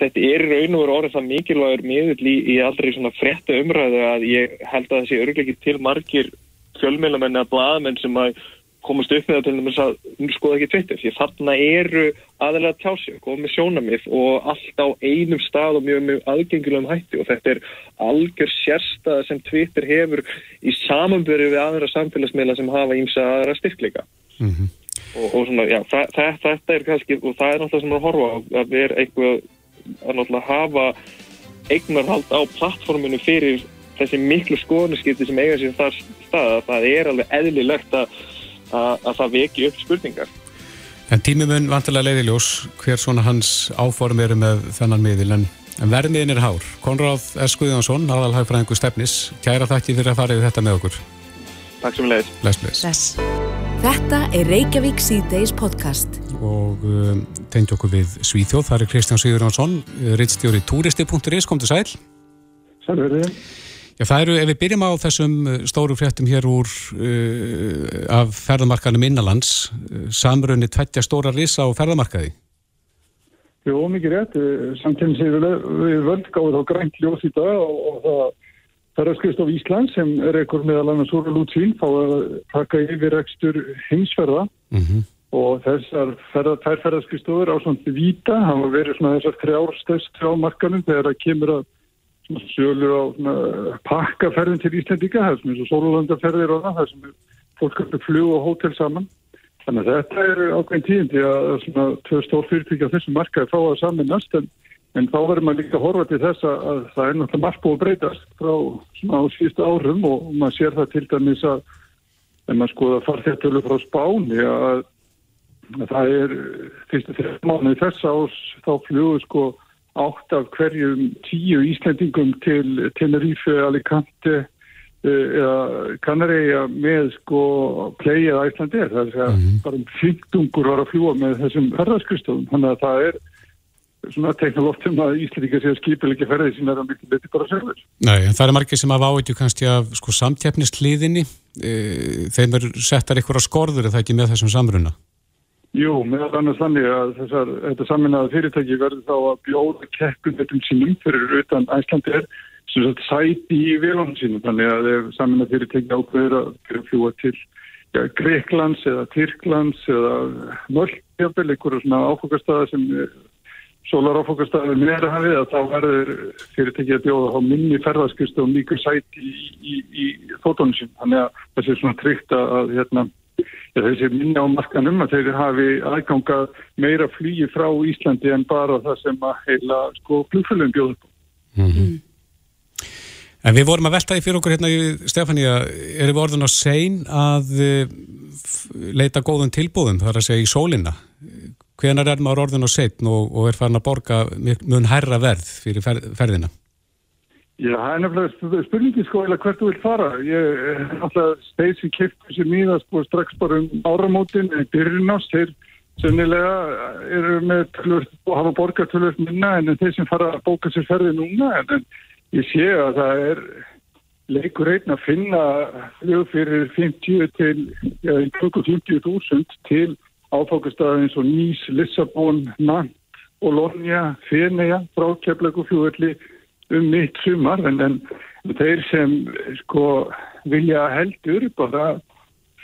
þetta er raun og orðið það mikilvægur miðull í, í aldrei svona frétta umræðu að ég held að það sé örgleikið til margir fjölmjölamenn að blaðmenn sem að komast upp með það til þess að skoða ekki tvittir því þarna eru aðalega tjási komið sjónamið og allt á einum stað og mjög mjög aðgengilegum hætti. Og þetta er algjör sérstað sem tvittir hefur í samanbyrju við aðra samfélagsmiðla sem hafa ímsa aðra styrkleika. Mm -hmm. og, og svona, já, það, það, þetta er kannski, og það er náttúrulega sem að horfa á að vera eitthvað að náttúrulega hafa eignarhald á plattforminu fyrir þessi miklu skoðanaskipti sem eiga sér þar stað. Að það er alveg eðlilegt að að það veki upp spurningar. En tími mun vantilega leiðiljós hver svona hans áform eru með þennan miðil en, en vermiðin er hár. Konráð S. Guðjónsson, aðalhagfræðingu stefnis, kæra þakki fyrir að fara yfir þetta með okkur. Takk sem leiðis. Bless, bless. Þetta er Reykjavík C-Days podcast. Og um, tegndi okkur við Svíþjóð, það er Kristján Sigurjónsson, rittstjóri turisti.is, kom til sæl. Sælverðið. Já, það eru, ef við byrjum á þessum uh, stóru fréttum hér úr uh, af ferðamarkaðnum innanlands, uh, samrunni tvettja stóra risa á ferðamarkaði. Jó, mikið rétt. Samtins er við völd gáðið á grænt ljós í dag og, og það ferðarskristof Ísland sem er ekkur meðal annars úr lútsvín fá að taka yfir ekstur heimsferða mm -hmm. og þessar ferða, þær ferðarskristovur á svona vita hafa verið svona þessar þrjárstest á markanum þegar það kemur að sjölu á pakkaferðin til Íslandika, það er sem eins og sólulandaferðir og það, sem fólk kannski fljú og hótel saman. Þannig að þetta er ákveðin tíðindi að svona tvö stór fyrirtækja á þessum markaði fá að saminast en, en þá verður maður líka horfa til þess að, að það er náttúrulega margt búið að breytast frá svona á síðustu árum og maður sér það til dæmis að en maður skoða farþjartölu frá Spáni að, að það er fyrstu þrjum mánuði þess ás þá flugur sko átt af hverjum tíu Íslandingum til Tenerife, Alicante eh, eða Kanaræja með sko play eða Íslandir. Það er að mm bara um fyrndungur var að fljúa með þessum ferðarskristóðum. Þannig að það er svona teknolóftum að Íslandingar sé að skipil ekki ferðið sem er að miklu liti bara sjálfur. Nei, en það er margir sem hafa áhættu kannski af sko samtjafnisliðinni. E, þeim er settar ykkur á skorður eða ekki með þessum samruna? Jú, meðal annars þannig að þessar, þetta saminnaða fyrirtæki verður þá að bjóða keppundettum sínum fyrir utan Æslandir sem sagt sæti í vilónum sínum. Þannig að ef saminnaða fyrirtæki ákveður að fljúa til ja, Greiklands eða Tyrklands eða Mölkjafel, einhverju svona áfokastæða sem sólar áfokastæði meira hafið að þá verður fyrirtæki að bjóða á minni ferðarskust og líka sæti í, í, í þóttónu sín. Þannig að það sé svona tryggt að hérna þessi minna á markanum að þeir hafi aðganga meira flýi frá Íslandi en bara það sem að heila sko flugfölum bjóður på. Mm -hmm. En við vorum að velta því fyrir okkur hérna í Stefania, erum við orðin á sein að uh, leita góðum tilbúðum, það er að segja í sólina. Hvenar er maður orðin á sein og, og er farin að borga mun hærra verð fyrir fer, ferðina? Já, það er nefnilega spurningi sko eða hvert þú vil fara. Ég steið sem kiptur sér mýða sko strax bara um áramótin en byrjunast. Þeir sennilega eru með tölvöld og hafa borgað tölvöld minna en þeir sem fara að bóka sér ferði núna. En, en ég sé að það er leikur einn að finna fljóð fyrir 50 til, já, 50.000 til áfókastæði eins og Nýs, Lissabon, Nant, Olónia, Fenea, Frákjaflegu fjúðalli um mitt sumar en, en þeir sem sko vilja heldur bara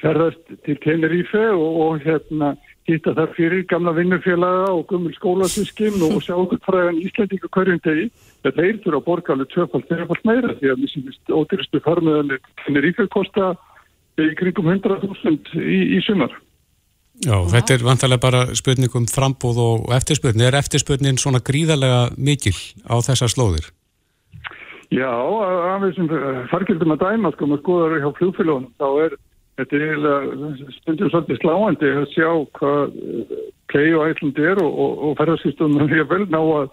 ferðast til Tenerife og, og hérna hitta þar fyrir gamla vinnufélaga og gummul skólasyskim og sjá okkur fræðan Íslandíka hverjum degi þetta þeir þurfa að borga alveg tvöfald þeirrafald meira því að missingist ódýrastu farmiðanir Tenerife kosta í kringum 100.000 í, í sumar Já, Já, þetta er vantarlega bara spurning um frambóð og eftirspurning. Er eftirspurning svona gríðarlega mikil á þessar slóðir? Já, af þessum fargjöldum að dæma, sko, maður skoðar hjá fljóðfélagunum, þá er þetta eiginlega stundum svolítið sláandi að sjá hvað play og ætlund er og, og, og ferðarsýstunum er vel ná að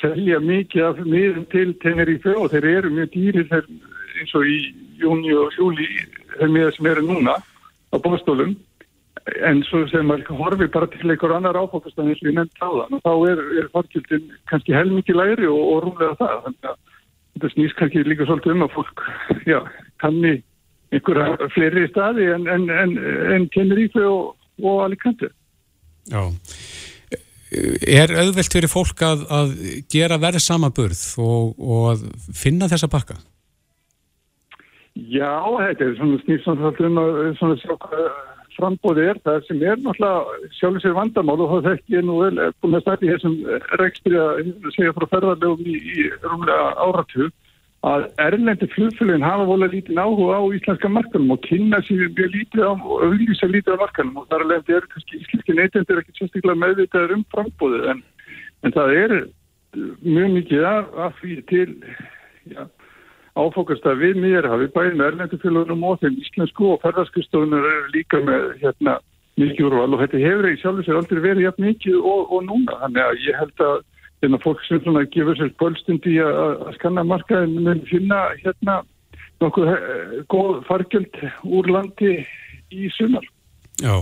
selja mikið af miðum til Tenerife og þeir eru mjög dýri þeir eins og í júni og júli þeir miða sem eru núna á bóstólum en svo sem maður horfi bara til einhver annar áfokastan eins og ég nefnt á það og þá er, er fargjöldin kannski helmikið læri og, og rúlega það þannig að þetta snýst kannski líka svolítið um að fólk já, kanni einhverja fleiri staði en, en, en, en Tenerife og, og Alicante. Já, er auðvelt fyrir fólk að, að gera verð samaburð og, og að finna þessa pakka? Já, þetta er svona snýrsamsvöld um að sjá hvað frambóði er það sem er náttúrulega sjálfur sér vandamál og það þekk ég nú vel búin að stæti þessum rekstri að segja frá ferðarlegum í, í rúmlega áratug að erlendi flugfélagin hafa volið lítið áhuga á íslenska markanum og kynna sér mjög lítið á og auðvisa lítið á markanum og þar alveg er kannski íslenski neytendur ekki sérstaklega meðvitaður um frambóðið en, en það er mjög mikið af því til já, áfokast að við mér hafi bæðið með erlendufélagunum og þeim íslensku og ferðarskristofunar eru líka með hérna, mikið úrval. Og þetta hefur í sjálf og sér aldrei verið jafn mikið og, og núna. Þannig að ég held að hérna, fólk sem svona gefur sér bölstundi að skanna markaðin mun finna hérna nokkuð eh, góð fargjöld úr landi í sumar. Já,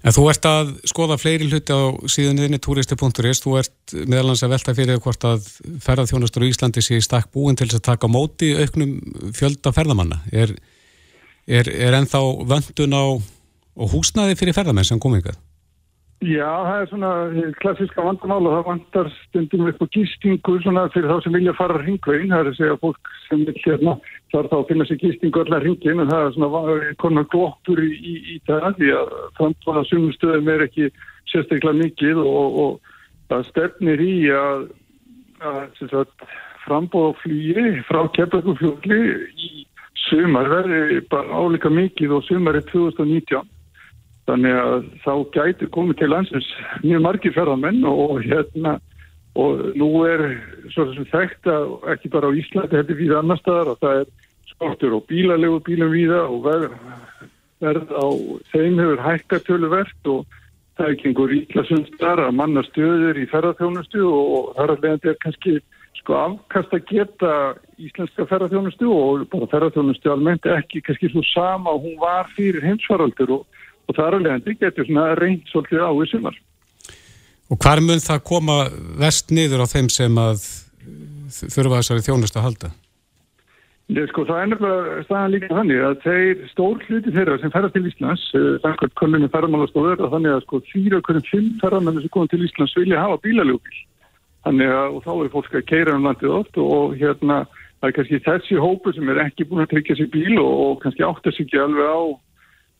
en þú ert að skoða fleiri hluti á síðaninni turisti.is, þú ert meðalans að velta fyrir hvort að ferðarþjónastur í Íslandi sé í stakk búin til þess að taka móti auknum fjölda ferðamanna. Er, er, er ennþá vöndun á húsnaði fyrir ferðamenn sem komingað? Já, það er svona klassiska vandamál og það vandar stundum upp á gístingu svona fyrir þá sem vilja fara hringveginn. Það er að segja fólk sem vil hérna þarf þá finna sér gístingu allar hringin og það er svona konar glóttur í, í, í það því að framtvaða sumustöðum er ekki sérstaklega mikið og, og það stefnir í að, að frambóða flýri frá keflagufjóðli í sumar verði bara álika mikið og sumar er 2019. Þannig að þá gæti komið til landsins mjög margir ferðarmenn og hérna og nú er svona sem þekkt að ekki bara á Íslandi, þetta er við annar staðar og það er skortur og bílalegu bílum viða og verð, verð á þeim hefur hækkatölu verðt og það er ekki einhver ítlasundar að manna stöður í ferðarþjónustu og þar að leiðandi er kannski sko afkast að geta íslenska ferðarþjónustu og bara ferðarþjónustu almennt ekki kannski svo sama og hún var fyrir heimsvaraldur og og þar alveg hendur getur svona reynd svolítið á í sumar. Og hvar mun það koma vest niður á þeim sem að þurfa þessari þjónust að halda? Nei, sko, það er nefnilega staðan líka þannig að þeir stór hluti þeirra sem ferðast til Íslands, þannig að kollinu ferðarmálastóður og þannig að sko þýra okkur um fimm ferðarmennu sem komið til Íslands vilja hafa bílaljókil. Þannig að þá er fólk að keira um landið oft og hérna það er kannski þessi hópu sem er ekki búin að tryggja sér bíl og, og kannski áttast ekki alveg á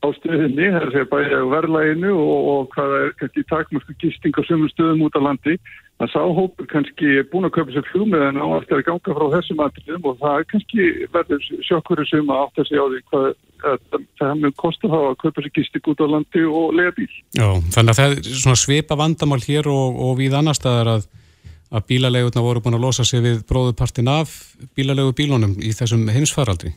á stöðinni, það er að segja á verðlæginu og, og hvaða er kannski takmörku gisting á sömum stöðum út á landi að sáhópur kannski er búin að köpa sér flugmiðan á eftir að ganga frá þessum aðriðum og það er kannski verður sjokkuru sem að átta sig á því hvað það hefur kostið þá að köpa sér gisting út á landi og lega bíl. Já, þannig að það er svona svipa vandamál hér og, og við annar staðar að, að bílalegurna voru búin að losa sig við bróðupartin af bílalegu bílunum í þessum heimsfaraldri.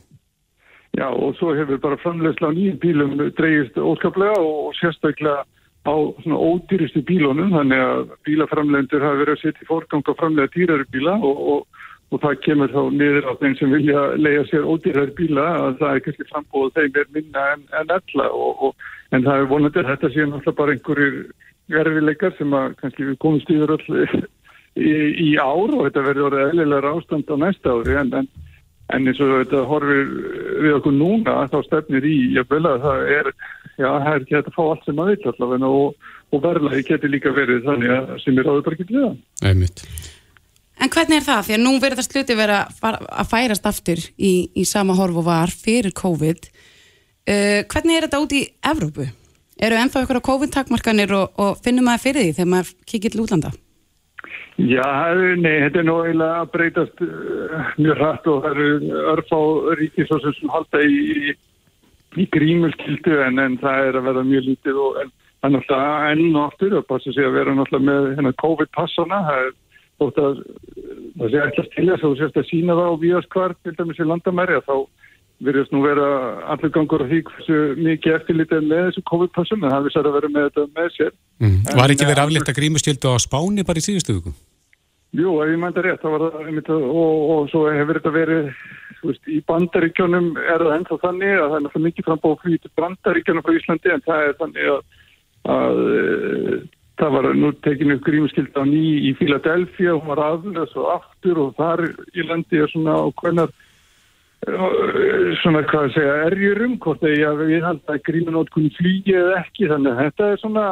Já og svo hefur bara framlegsla á nýjum bílum dreyist óskaplega og sérstaklega á svona ódýristu bílunum þannig að bílaframlendur hafa verið að setja í forgang á framlega dýrari bíla og, og, og það kemur þá niður á þeim sem vilja lega sér ódýrari bíla að það er kannski frambóð þeim er minna en, en alla og, en það er vonandi að þetta sé náttúrulega bara einhverjir erfileikar sem að kannski við komumst yfir öll í, í ár og þetta verður orðið eðlilega ástand á næsta ári en, en En eins og þetta horfir við okkur núna þá stefnir í, ég vil að það er, já, það er ekki að fá allt sem maður vil allavega og, og verðlagi getur líka verið þannig að sem er áður bara ekki við það. Einmitt. En hvernig er það? Því að nú verður það sluti verið að færast aftur í, í sama horf og var fyrir COVID. Uh, hvernig er þetta út í Evrópu? Eru ennþá ykkur á COVID-takmarkanir og, og finnum maður fyrir því þegar maður kikið til útlanda? Já, nei, þetta er nú eiginlega að breytast uh, mjög hrætt og það eru örf á ríkisósum sem halda í, í grímulkildu en, en það er að vera mjög lítið og en, er náttúrulega enn og aftur að passa sig að vera náttúrulega með hérna, COVID-passana. Það er þótt að það sé ekki að stilja svo sérst að sína það á víaskvart til dæmis í landamæri að þá verðist nú vera allir gangur á því hversu mikið eftirlítið með þessu COVID-passum en það vissar að vera með þetta með sér mm. Var ekki verið aflétt að grímustjöldu á Spáni bara í síðustu viku? Jú, ef ég mænda rétt, það var það og, og svo hefur þetta verið veist, í bandaríkjónum er það ennþá þannig að það er náttúrulega mikið frambóð fyrir bandaríkjónum frá Íslandi en það er þannig að, að e, það var nú tekinu grímuskild á ný í Philadelphia og var aðlega svo aftur og þar í landi er svona á hvernar svona hvað að segja erjurum hvort að ég held að grímunótkunni flýgi eða ekki þannig að þetta er svona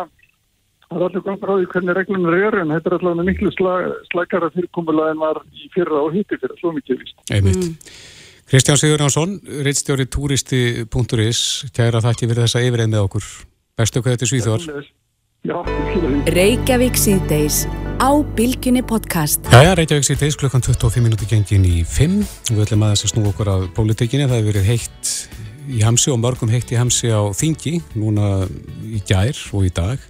Það er allir gott ráði hvernig reglunar eru en þetta er allavega miklu slag, slagara fyrirkomulega en var í fyrra og hitti fyrra, svo mikið vist. Einmitt. Kristján Sigurðansson, reittstjóri turisti.is, kæra þakki fyrir þessa yfirreið með okkur. Bestu hvað þetta er svíþjóðar. Því. Reykjavík síðdeis á Bilginni podcast. Jæja, Reykjavík síðdeis klukkan 25 minúti gengin í 5. Við ætlum aðeins að snú okkur að pólitíkinni. Það hefur verið heitt í hamsi og mörgum heitt í hamsi á þingi, núna í gær og í dag.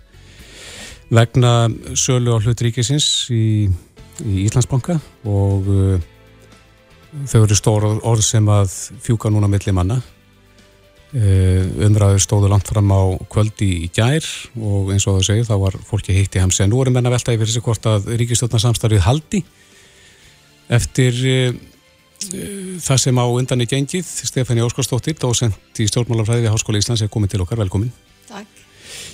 Vegna sölu á hlut ríkisins í, í Íslandsbanka og uh, þau eru stór orð sem að fjúka núna milli manna. Uh, umræður stóðu langt fram á kvöldi í gær og eins og þau segir þá var fólki heitt í hamsi. En nú erum menna veltaði fyrir sig hvort að ríkistjórnarsamstarfið haldi eftir uh, það sem á undan í gengið. Stefani Óskarsdóttir, dósent í stjórnmálafræði við Háskóla Íslands er komin til okkar, velkomin. Takk.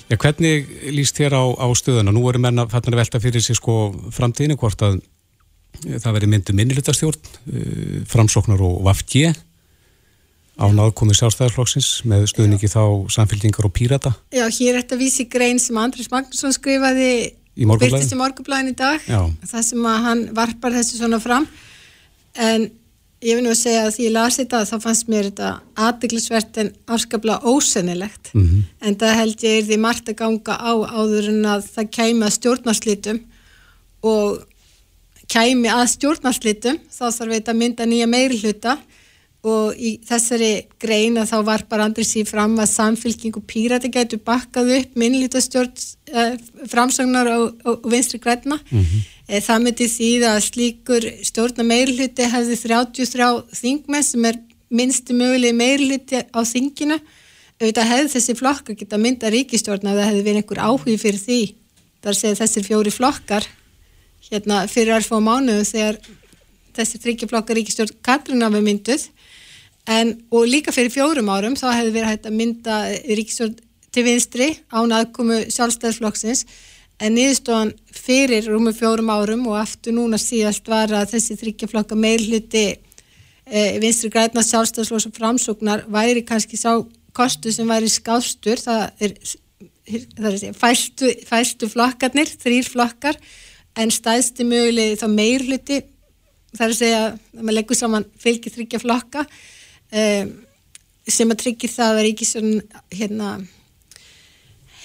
Já, hvernig líst þér á, á stöðuna? Nú erum menna fannar að velta fyrir sig sko framtíðinu hvort að það veri myndu minnilutastjórn uh, framsóknar og vafki á náðkomi sjálfstæðarflokksins með stöðningi þá samfélgingar og pírata. Já, hér er þetta vísi grein sem Andris Magnússon skrifaði Í byrtist í morgunblæðin í dag Já. það sem að hann varpar þessu svona fram. En ég vil nú segja að því ég las þetta þá fannst mér þetta aðdeglisvert en afskaplega ósennilegt. Mm -hmm. en það held ég er því margt að ganga á áður en að það kæmi að stjórnarslitum. Og kæmi að stjórnarslitum þá þarf þetta mynda nýja meiri hluta og í þessari grein að þá var bara Andris í fram að samfylking og pírati gætu bakkað upp minnlítastjórn uh, framsagnar og, og, og vinstri græna mm -hmm. e, það myndi því að slíkur stjórna meirluti hefði 33 þingmenn sem er minnstu mögulegi meirluti á þinginu. Auðvitað hefði þessi flokkar geta mynda ríkistjórna að það hefði verið einhver áhug fyrir því. Þar segir þessir fjóri flokkar hérna fyrir að fá mánuðum þegar þessi þryggjaflokkar ríkistjórn Katrin hafi mynduð En, og líka fyrir fjórum árum þá hefði verið hægt að mynda ríkistjórn til vinstri án aðkomu sjálfstæðsflokksins en niðurstofan fyrir rúmum fjórum árum og aftur núna síðast var að þessi þryggjaflokka meirhluti e, vinstri græna sjálfstæðsflokks og framsóknar væri kannski sá kostu sem væri skástur. Það er, það er fæstu, fæstu flokkarnir, þrýr flokkar en stæðsti möguleg þá meirhluti það er að segja að maður leggur saman fylgi þryggja flokka um, sem að tryggja það að Ríkisjón hérna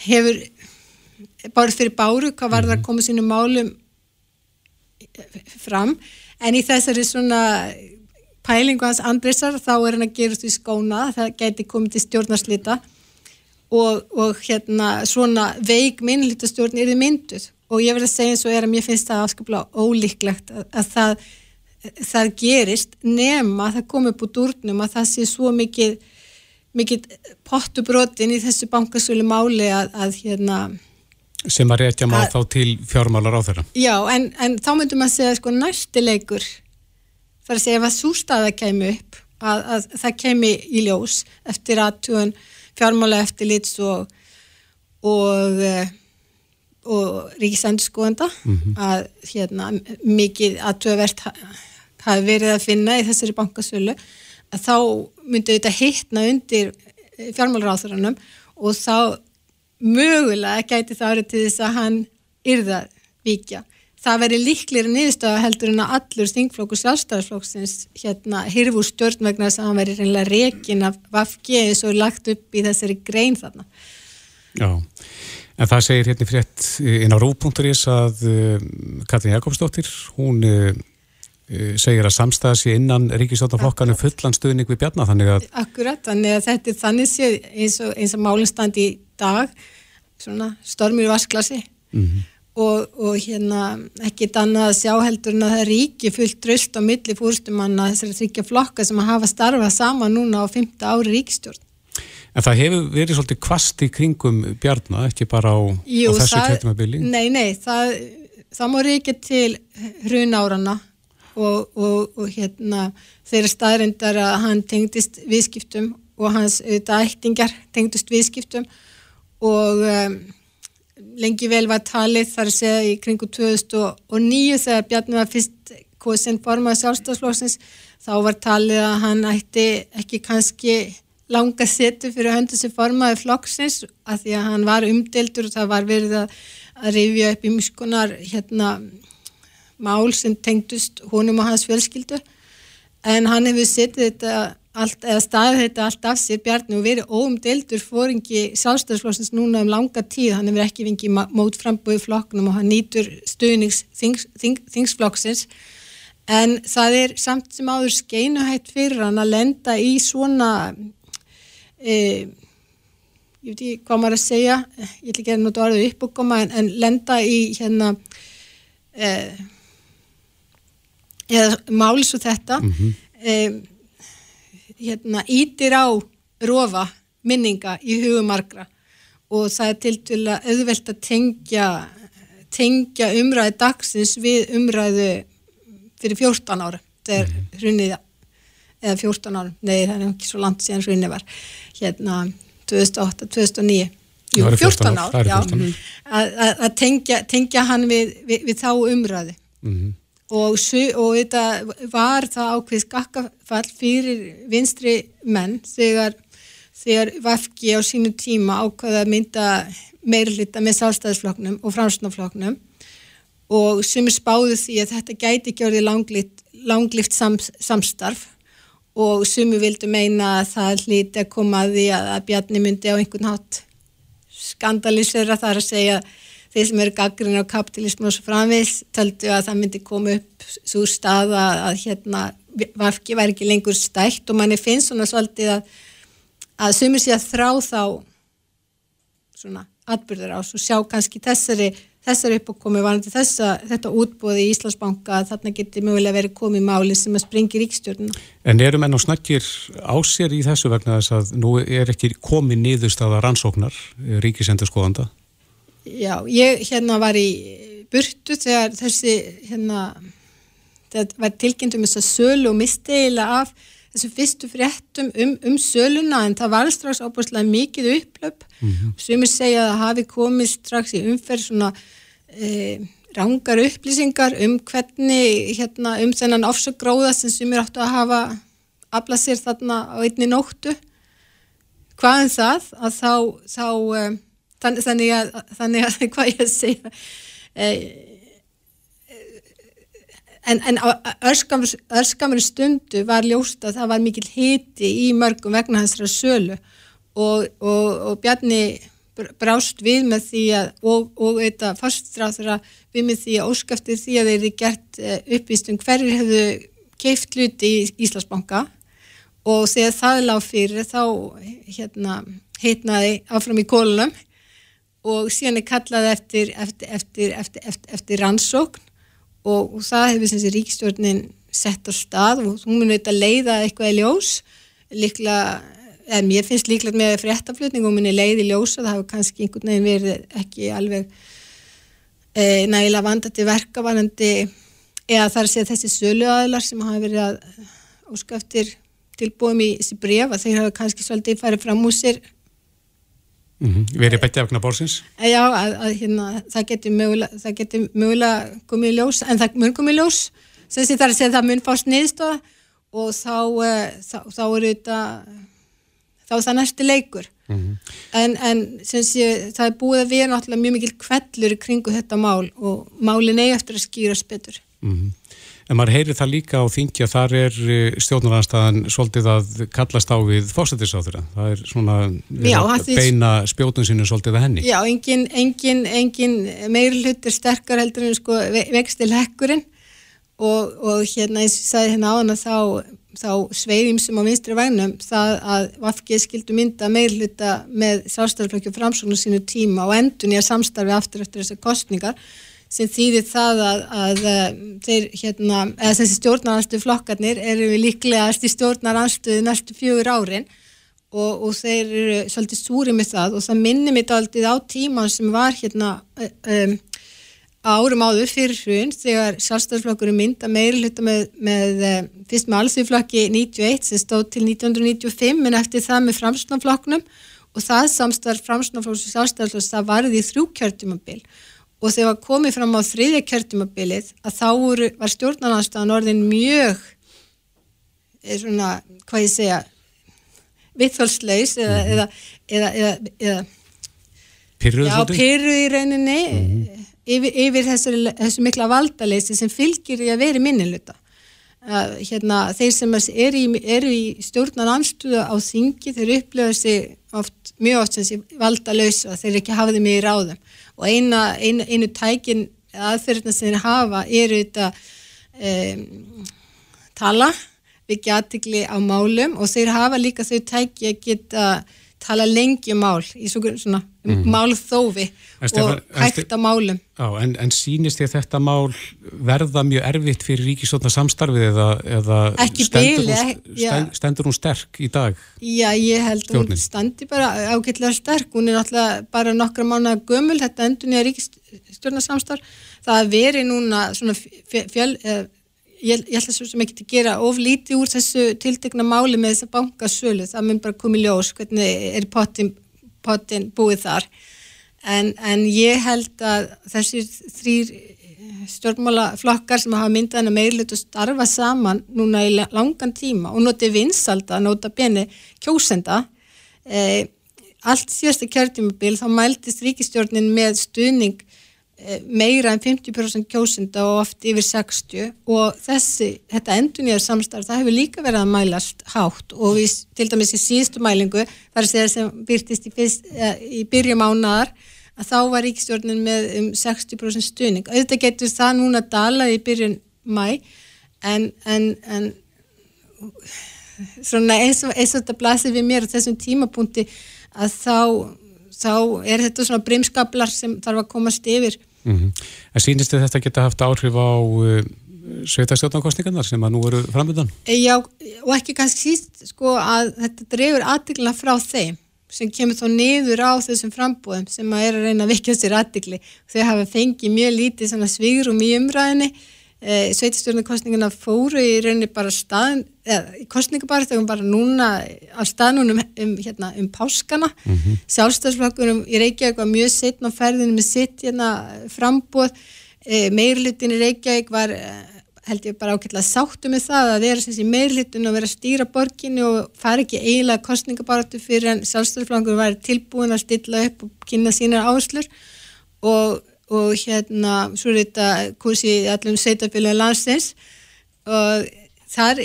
hefur bárið fyrir báru hvað var það að koma sínum málum fram. En í þessari svona pælingu hans Andrisar þá er hann að gera því skóna það geti komið til stjórnarslita. Og, og hérna svona veik minnlítastjórn er þið mynduð. Og ég verði að segja eins og er að mér finnst það afskaplega ólíklegt að, að það það gerist nema það kom upp úr durnum að það sé svo mikið, mikið pottubrotin í þessu bankasölu máli að, að hérna sem að réttja maður þá til fjármálar á þeirra Já, en, en þá myndum að segja sko næstileikur þar að segja ef að sústaða kemi upp að, að það kemi í ljós eftir aðtúan fjármála eftir lits og og og ríkisendurskóðanda mm -hmm. að hérna mikið aðtöðvert hafi verið að finna í þessari bankasölu að þá myndi þetta hittna undir fjármálaráþuranum og þá mögulega gæti það árið til þess að hann yrða vikja. Það veri líklir nýðstöða heldur en að allur stingflokk og sjálfstæðarflokksins hérna hirfur stjórn vegna þess að hann veri reynilega rekin af vafki eins og lagt upp í þessari grein þarna. Já, en það segir hérna frétt inn á rú.is að uh, Katrín Jakobsdóttir, hún segir að samstæða sér innan ríkisáttanflokkanum fullan stuðning við bjarnar þannig að... Akkurat, þannig að þetta er þannig séð eins og, og málinstand í dag svona stormur vasklasi mm -hmm. og, og hérna ekkit annað að sjá heldur en að það ríki fullt dröst á milli fúrstumanna þessari þryggja flokka sem að hafa starfað sama núna á 5. ári ríkistjórn En það hefur verið svolítið kvast í kringum bjarnar, ekki bara á, Jú, á þessu kjöldumabili? Nei, nei, það, það má ríkja til hrun árana og, og, og hérna þeirra staðrindar að hann tengdist viðskiptum og hans auðvitað ættingar tengdist viðskiptum og um, lengi vel var talið þar að segja í kringu 2009 þegar Bjarni var fyrst kosin formað sjálfstafslóksins þá var talið að hann ætti ekki kannski langa setu fyrir höndu sem formaði flokksins að því að hann var umdeldur og það var verið að, að rifja upp í mjög hérna mál sem tengdust honum og hans fjölskyldu. En hann hefur setið þetta allt, eða staðið þetta allt af sér Bjarni og verið óumdeldur fóringi sástæðsflóksins núna um langa tíð. Hann hefur ekki vingið mót frambúið flokknum og hann nýtur stuðnings þings, þing, þingsflokksins en það er samt sem áður skeinuhætt fyrir hann að lenda í svona e, ég veit ekki hvað maður að segja ég ætla ekki að nota orðið upp og koma en, en lenda í hérna e, eða máli svo þetta mm -hmm. e, hérna, ítir á rofa minninga í hugumarkra og það er til að auðvelt að tengja, tengja umræði dagsins við umræðu fyrir 14 ára þegar mm -hmm. hrunnið eða 14 ára, nei það er ekki svo langt síðan hrunnið var. Hérna 2008, 2009 Jú, 14 ár, ár já, að, að tengja, tengja hann við, við, við þá umræði mm -hmm og, og þetta var það ákveð skakkafall fyrir vinstri menn þegar, þegar Vafki á sínu tíma ákveða að mynda meirlita með sálstæðisfloknum og fransnafloknum og sem er spáðu því að þetta gæti ekki orðið langlift, langlift sam, samstarf. Og sumi vildu meina að það hlíti að koma að því að, að Bjarni myndi á einhvern hátt skandalisera þar að segja þeir sem eru gaggrinn á kapitalismu og svo framvis töldu að það myndi koma upp svo stað að, að hérna varki væri ekki lengur stækt og manni finnst svona svolítið að að sumir sé að þrá þá svona atbyrður á og sjá kannski þessari þessari uppákomi varandi þessa, þetta útbóði í Íslandsbanka að þarna getur mögulega verið komið máli sem að springi ríkstjórnuna. En eru menn og snakkir á sér í þessu vegna þess að nú er ekki komið niðurstaða rannsóknar ríkisendur skoðanda? Já, ég hérna var í burtu þegar þessi hérna, þetta var tilkynntum þess að sölu og misteila af þessum fyrstu fréttum um, um söluna en það var strax ábúrslega mikið upplöp mm -hmm. sem er segjað að hafi komið strax í umferð svona e, rángar upplýsingar um hvernig hérna um þennan ofsagróða sem sem er áttu að hafa aflað sér þarna á einni nóttu. Hvaðan um það? Að þá, þá e, þannig, að, þannig að hvað ég að segja eh, en, en örskamur stundu var ljóst að það var mikil hiti í mörgum vegna þessara sölu. Og, og, og Bjarni brást við með því að og, og þetta faststráður að við með því að óskafti því að þeir eru gert eh, uppvístum hverju hefðu keift hluti í Íslandsbanka. Og þegar það lág fyrir þá hérna, heitnaði áfram í kólunum og síðan er kallað eftir, eftir, eftir, eftir rannsókn og, og það hefur sem sé ríkstjórnin sett á stað og hún mun auðvitað leiða eitthvað í ljós. Líklega, eða mér finnst líklega með fréttaflutning og muni leiði ljós og það hafa kannski einhvern veginn verið ekki alveg e, nægilega vandandi verkavarandi eða þar sé þessi sölu aðlar sem hafa verið að óskaftir tilbúum í þessi bref að þeir hafa kannski svolítið farið fram úr sér Mm -hmm. Verið betið af knabórsins? Já, að, að, hérna, það getur mögulega, mögulega komið ljós, en það mun komið ljós sem það er að segja að það mun fást niðurstóða og þá, uh, þá, þá er þetta þá er það næstu leikur mm -hmm. en, en sé, það er búið að vera náttúrulega mjög mikil kvellur kringu þetta mál og málin eigi eftir að skýra spilur mm -hmm. En maður heyri það líka á þingja, þar er eh, stjórnarnarstaðan svolítið að kallast á við fósættisáþurra. Það er svona Já, beina spjótun sinu svolítið að henni. Já, engin, engin, engin meir hlut er sterkar heldur en sko vextil hekkurinn og, og hérna eins og sagði hérna á hana þá, þá sveiðum sem á vinstri vagnum það að Vafgið skildu mynda meir hluta með sástaflökju framsóknu sínu tíma og endun í að samstarfi aftur eftir þessar kostningar sem þýðir það að, að, eh, þeir, hérna, eða þessi stjórnaranstu flokkarnir eru líklegast í stjórnaranstu næstu fjögur árin og, og þeir eru svolítið súri með það og það minnir mitt aldrei á tíman sem var hérna um, árum áður fyrir hrun þegar sjálfstæðsflokkurinn mynda meiri hluta með, með fyrst með alþjóðflokki 91 sem stóð til 1995 en eftir það með framsnáflokknum og það samstarf framsnáflokks og sjálfstæðsflokks það varði í þrjú kjörtumabil og þegar komið fram á þriðja kjörtumabilið að þá voru, var stjórnarnarstaðan orðin mjög er eh, svona, hvað ég segja viðþólslaus eða, Mhm. eða, eða, eða, eða Pyrruð já, svolítið? pyrru í rauninni yfir, yfir þessu, þessu mikla valdaleysi sem fylgir í að vera í minniluta. Uh, hérna, þeir sem eru í, eru í stjórnan anstöðu á þingi, þeir upplifa sig oft, mjög oft sem sé valdalösa, þeir ekki hafa þeim í ráðum og eina, einu, einu tækin aðferðina sem þeir hafa eru þetta um, tala, byggja aðtikli á málum og þeir hafa líka þau tæki að geta tala lengi um mál í svona, Mhm. málþófi og hægt á málum. Já, en, en sýnist þér þetta mál verða mjög erfitt fyrir ríkistóna samstarfið eða, eða stendur, bili, hún, já. stend, stendur hún sterk í dag? Já, ég held að hún standi bara ágætlega sterk, hún er náttúrulega bara nokkra mánuða gömul, þetta endur nýja ríkistjórnarsamstarf, það veri núna svona fjöl, fjöl eh, ég, ég ætla svo sem ekki að gera of lítið úr þessu tiltekna máli með þessa bankasölu, það mun bara komið ljós hvernig er pottin, pottin búið þar. En, en ég held að þessir þrýr stjórnmálaflokkar sem hafa myndað hennar meirlut og starfa saman núna í la- langan tíma og notið vinsalda, nota beni kjósenda eh, allt síðasta kjörtímabil þá mæltist ríkistjórnin með stuðning eh, meira en 50% kjósenda og oft yfir 60 og þessi, þetta endunýjar samstarf það hefur líka verið að mælast hátt og við, til dæmis í síðustu mælingu þar að segja sem byrtist í, fyrst, eh, í byrjum ánaðar að þá var ríkistjórnin með um 60% stuðning. Auðvitað getur það núna dalað í byrjun mæ en, en, en svona eins og, eins og þetta blasir við mér á þessum tímapunkti að þá, þá er þetta svona brimskablar sem þarf að komast yfir. Mm En sýnist þér þetta geta haft áhrif á uh, sveitastjórnarkostningarnar sem að nú eru framöndan? E, Já, og ekki kannski síst sko að þetta dreifur aðtiklina frá þeim sem kemur þá niður á þessum frambúðum sem að er að reyna að vikja sér aðtikli. Þau hafa fengið mjög lítið svigrum í umræðinni. E, Sveitastjórnarkostningina fóru í rauninni bara staðin, eða í kostningabar þegar bara núna á staðnunum um, hérna, um páskana. Mm -hmm. Sjálfstæðsflokkurum í Reykjavík var mjög setn á ferðinu með sitt hérna frambúð. E, Meirlutin í Reykjavík var held ég bara ákveðlega sáttu með það að vera sem sé meirlitun og vera að stýra borginu og fara ekki eiginlega kostningabaratu fyrir en sjálfstæðarflangur var tilbúin að stilla upp og kynna sínar áherslur og, og hérna svo er þetta kursi allum sveitafélagin landsins og þar,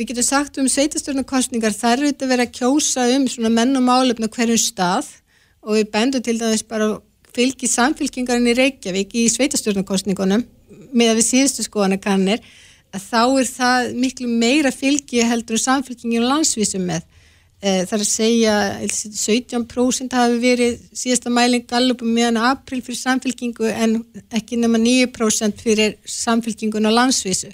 við getum sagt um sveitastjórnarkostningar, þar er þetta verið að kjósa um menn og málefna hverjum stað og við bendum til dæmis bara fylgi samfylkingarinn í Reykjavík í sveitastjórnarkostningunum með að við síðustu skoðanakannir að þá er það miklu meira fylgi heldur samfélkingin landsvísum með. E, það er að segja 17% hafi verið síðasta mæling gallupum meðan april fyrir samfélkingu en ekki nema 9% fyrir samfélkingun á landsvísu.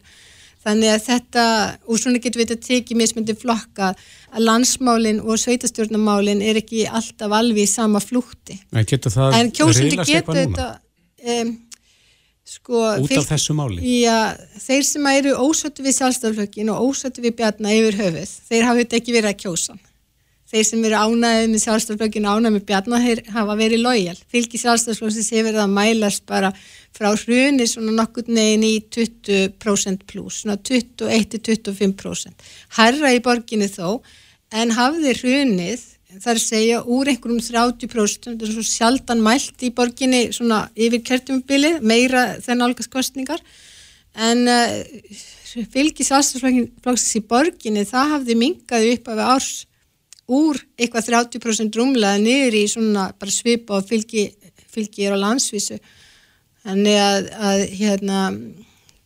Þannig að þetta, og svona getur við þetta tekið mismyndi flokka að landsmálinn og sveitastjórnamálinn er ekki alltaf alveg í sama flútti. En getur það getur eitthvað núna? þetta um, sko, Út af þessu máli? Já, þeir sem eru ósötu við sjálfstaflökin og ósötu við bjarna yfir höfuð, þeir hafa þetta ekki verið að kjósa. Þeir sem eru ánæðið með sjálfstaflökin og ánæðið með bjarna, þeir hafa verið lojal. Fylgi sjálfstaflökin sé verið að mælast bara frá hruni svona nokkur neginn í 20% pluss, svona 21-25%. Herra í borginni þó, en hafði hrunið að segja úr einhverjum 30% þetta er svo sjaldan mælt í borginni svona yfir kjörtumubili meira þenn álgast kostningar en uh, fylgis aðstafsflokksins í borginni það hafði mingaði upp af árs úr eitthvað 30% rúmlega niður í svona bara svipa og fylgi, fylgi er á landsvísu. Þannig að, að hérna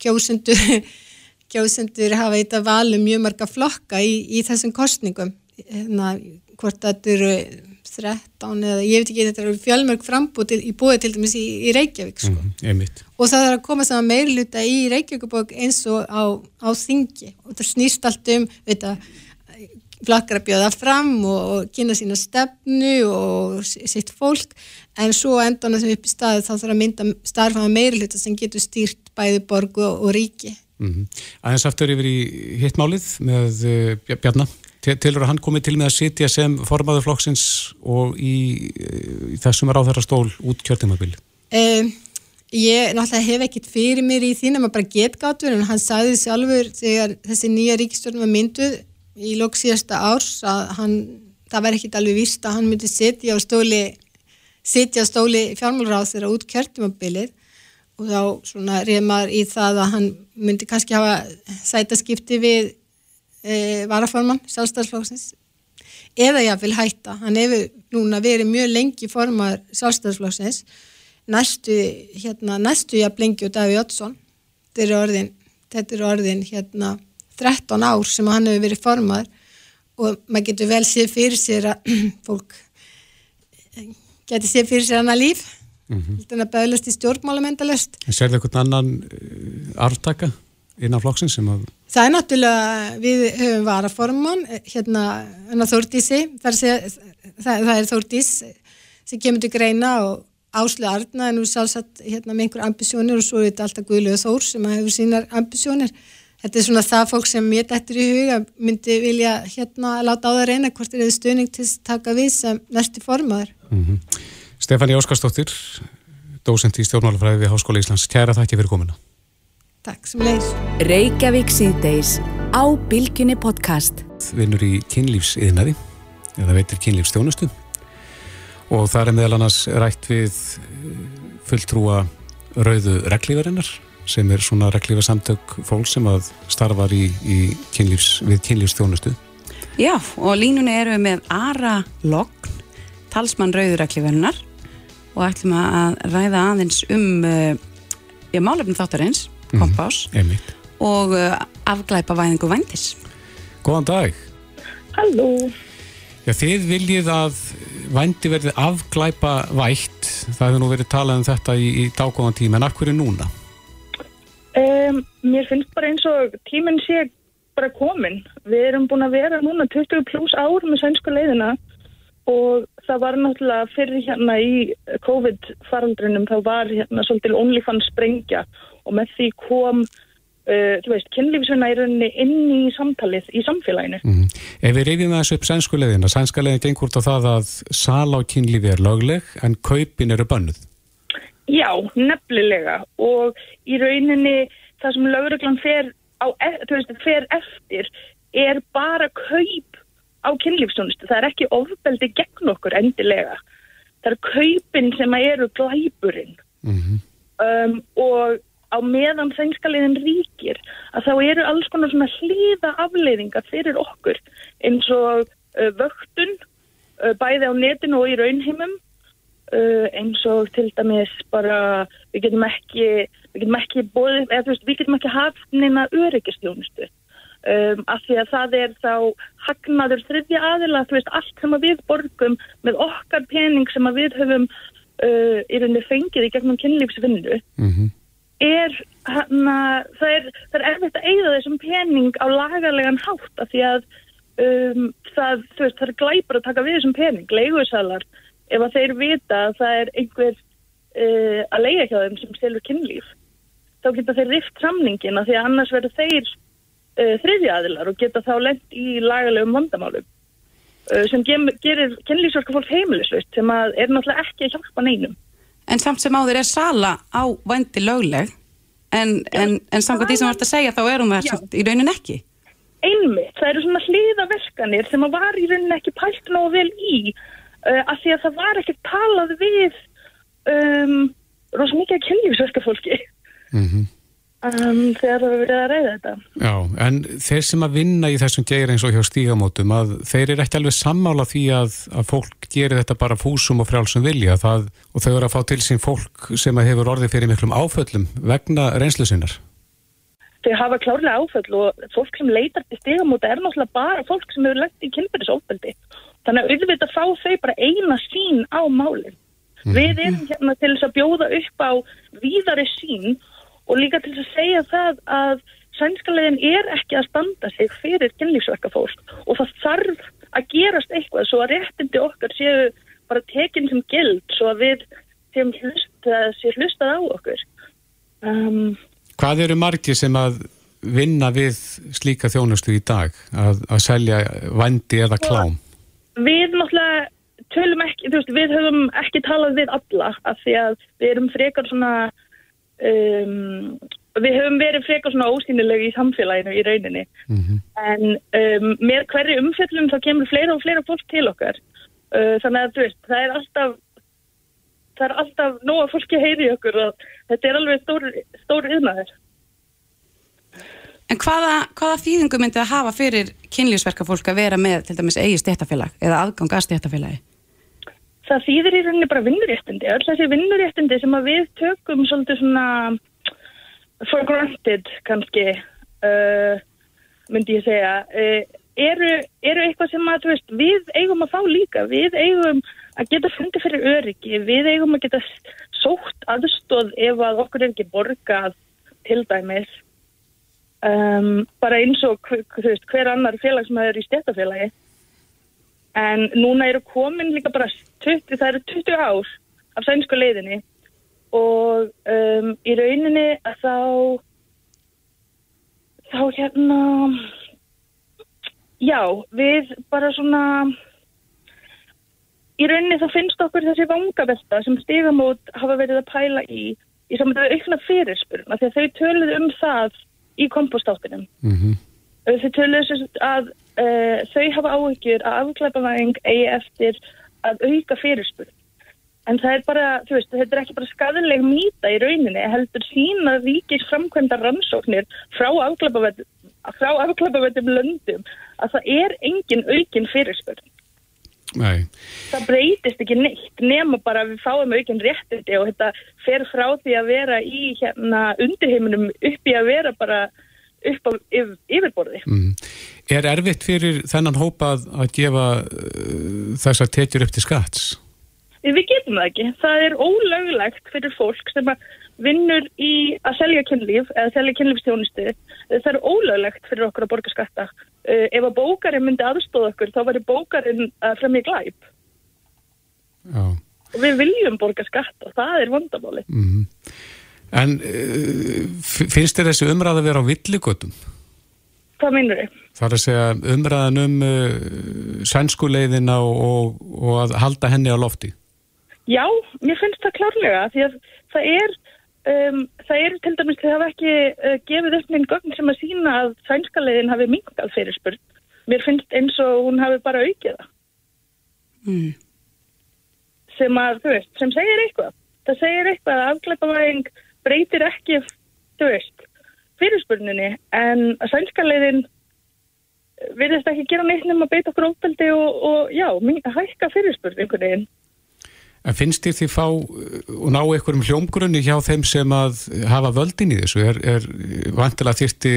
kjósendur kjósendur hafa eitthvað valið mjög marga flokka í, í þessum kostningum hérna, hvort þetta eru 13 eða ég veit ekki, þetta eru fjölmörg frambúð í búið til dæmis í, í Reykjavík sko. Mm, og það er að koma saman meirluta í Reykjavíkubók eins og á, á þingi. Og það snýst allt um þetta, flokkar að bjóða fram og, kynna sína stefnu og sitt fólk en svo endan að þau upp í staði þá þarf að mynda starfaða meirluta sem getur stýrt bæði borgu og, ríki Mm Aðeins aftur yfir í hittmálið með uh, Bjarnar. Tilur að hann komið til með að sitja sem formaður flokksins og í, í þessum ráðherra stól út kjörtímabil. Um, ég náttúrulega hef ekkit fyrir mér í því nema bara getgátur en hann sagði sjálfur þegar þessi nýja ríkistjórn var mynduð í lók síðasta árs að hann það var ekkit alveg víst að hann myndi sitja á stóli sitja á stóli fjármálráð þegar út kjörtumabilið og þá svona reyðmar í það að hann myndi kannski hafa sætaskipti við e, varaforman sjálfstæðsflóksins eða ég vil hætta, hann hefur núna verið mjög lengi formar sjálfstæðsflóksins næstu, hérna, næstu jafn lengi og Daví Oddsson. Þetta er orðin, þetta er orðin hérna 13 ár sem hann hefur verið formar og maður getur vel séð fyrir sér að fólk getur séð fyrir sér hana líf. Mm -hmm. þannig að bæðlast í stjórnmálamendalust Sér þið eitthvað annan uh, arftaka innan flokksinn sem að Það er náttúrulega, við höfum varaforman hérna, hérna Þórdísi. Það er, það, það er Þórdís sem kemur til greina og Áslu Arna er nú sjálfsagt hérna, með einhver ambisjónir og svo er þetta alltaf Guðlega Þór sem hefur sínar ambisjónir þetta er svona það fólk sem ég dættur í huga myndi vilja hérna láta á það reyna hvort er þið stöning til að taka við sem næsti formaður. Mm -hmm. Stefani Óskarsdóttir dósent í stjórnmálafræði við Háskóla Íslands. Kæra þakki fyrir komina Takk sem leys Reykjavík síðdeis á Bilginni podcast. Vinnur í kynlífsiðnaði eða veitir kynlífstjónustu og það er meðal annars rætt við fulltrúa rauðu reglívarinnar sem er svona reglífa samtök fólk sem að starfar í, í kynlífs, við kynlífstjónustu. Já, og línunni eru við með Ara Logn, talsmann rauðureglífarinnar og ætlum að ræða aðeins um uh, já, málefnum þáttarins, mhm, kompás mm, og uh, afglæpa væðingu vændis. Góðan dag. Halló. Já, þið viljið að vændi verði afglæpa vætt, það hefur nú verið talað um þetta í, í dágóðan tíma, en af hverju núna? Um, mér finnst bara eins og tíminn sé bara komin. Við erum búin að vera núna 20 pluss ár með sænsku leiðina og það var náttúrulega fyrir hérna í COVID-faraldrinum þá var hérna svolítil OnlyFans sprengja og með því kom uh, þú veist, rauninni inn í samtalið í samfélaginu. Mm -hmm. Ef við reyfum þessu upp sænsku leiðina, sænska leiðin gengur á það að sal á kynlífi er lögleg en kaupin eru bönnuð. Já, nefnilega og í rauninni það sem lauruglan fer, e, veist, fer eftir er bara kaup á kynlífstónustu. Það er ekki ofbeldi gegn okkur endilega. Það er kaupin sem eru glæburinn mm -hmm. um, og á meðan þengskaliðin ríkir að þá eru alls konar svona hlýða afleiðingar fyrir okkur eins og uh, vöktun uh, bæði á netinu og í raunheimum Uh, eins og til dæmis bara við getum ekki við getum ekki bóðið, eða þú veist, við getum ekki haft neina öryggistjónustu um, af því að það er þá hagnaður þriðja aðila, þú veist, allt sem við borgum með okkar pening sem við höfum uh, í rauninni fengið í gegnum kynlífsvinnu mm -hmm. er hana, það er, það er erfitt að eigða þessum pening á lagarlegan hátt af því að um, það, þú veist, það er glæpar að taka við þessum pening, leiguðsalar ef að þeir vita að það er einhver uh, að leia hjá þeim sem stelur kynlíf þá geta þeir rift samningina því að annars verður þeir uh, þriðja aðilar og geta þá lengt í lagalegum vandamálum uh, sem gerir kynlífsverka fólk heimilisvist sem að er náttúrulega ekki að hjálpa neinum. En samt sem áður er sala á vendi lögleg en, en, en samkvæmt því sem vart að segja þá erum við það í raunin ekki. Einmitt, það eru svona hliðaverkanir sem að var í raunin ekki pælt náðu vel í uh, af því að það var ekki talað við um, rosa mikið kynlífsverka fólki. Mm -hmm. um, þegar það verið að reyða þetta. Já, en þeir sem að vinna í þessum geir eins og hjá stígamótum að þeir eru ekki alveg sammála því að, að fólk gerir þetta bara fúsum og frjálsum vilja. Það, og þau eru að fá til sín fólk sem að hefur orðið fyrir miklum áföllum vegna reynslu sinnar. Þau hafa klárlega áföll og fólk sem leitar til stígamóta er náttúrulega bara fólk sem hefur lagt í kynbærisofbeldi Þannig að auðvitað fá þau bara eina sín á málinn. Mm. Við erum hérna til þess að bjóða upp á víðari sín og líka til þess að segja það að sænskalegin er ekki að standa sig fyrir kynlífsverka fólk og það þarf að gerast eitthvað svo að réttindi okkar séu bara tekinn sem gild svo að við séum hlustað, séu hlustað á okkur. Um, Hvað eru margi sem að vinna við slíka þjónustu í dag að, að selja vandi eða klám? Við náttúrulega tölum ekki, þú veist, við höfum ekki talað við alla af því að við erum frekar svona um, við höfum verið frekar svona ósýnileg í samfélaginu í rauninni. En um, með hverju umfjöllum þá kemur fleira og fleira fólk til okkar. Uh, þannig að þú veist, það er alltaf það er alltaf nóga fólki heyri okkur og þetta er alveg stór, stór yðnaður. En hvaða, hvaða þýðingu myndi það hafa fyrir kynlífsverka fólk að vera með til dæmis eigi stéttafélag eða aðgang að stéttafélagi? Það þýðir í rauninni bara vinnuréttindi. Öll þessi vinnuréttindi sem við tökum svolítið svona for granted kannski, uh, myndi ég segja, uh, eru, eru eitthvað sem að veist, við eigum að fá líka. Við eigum að geta fundið fyrir öryggi. Við eigum að geta sótt aðstóð ef að okkur er ekki borgað til dæmis. Um, bara eins og veist, hver annar félag sem það er í stéttafélagi en núna eru komin líka bara 20, það eru 20 ár af sænsku leiðinni. Og um, í rauninni að þá þá hérna já, við bara svona í rauninni þá finnst okkur þessi vangabesta sem stigamót hafa verið að pæla í í saman við aukna fyrirspurna því að þau töluðu um það í kompostáttinum Mm -hmm. þau töluðu sem að uh, þau hafa áhyggjur að afklæpavæðing eigi eftir að auka fyrirspurn. En það er bara, þú veist, þetta er ekki bara skadaleg mýta í rauninni, heldur sína ríkis framkvæmda rannsóknir frá afklæpavæðum löndum að það er engin aukin fyrirspurn Nei. það breytist ekki neitt nema bara að við fáum aukin réttindi og þetta fer frá því að vera í hérna undirheiminum upp í að vera bara upp á yfir, yfirborði. Mm. Er erfitt fyrir þennan hópa að, að gefa uh, þessar tekjur upp til skatts? Við getum það ekki. Það er ólöglegt fyrir fólk sem að vinnur í að selja kynlíf eða selja kynlífstjónustu. Það er ólöglegt fyrir okkur að borga skatta. Uh, ef að bókarinn myndi aðstóða okkur þá væri bókarinn að fremja glæp. Já. Og við viljum borga skatta og það er vandamáli. Mm. En uh, finnst þér þessi umræða að vera á villigötum? Hvað minnur þið? Það er að segja umræðan um uh, sænskuleiðina og, og, og að halda henni á lofti. Já, mér finnst það klárlega því að það er, um, það er til dæmis það hafa ekki uh, gefið upp minn gögn sem að sína að sænskaleiðin hafi minkað fyrirspurn. Mér finnst eins og hún hafi bara aukið það. Mm. Sem að, þú veist, sem segir eitthvað. Það segir eitthvað að afklæpavæðing breytir ekki, þú veist, fyrirspurninni en að sænskaleiðin virðist ekki gera neitt nema að beita okkur ópeldi og, og já, hækka fyrirspurn einhvern veginn. En finnst þér því fá uh, og ná einhverjum hljómgrunni hjá þeim sem að hafa völdin í þessu? Er, er vantilega þyrti,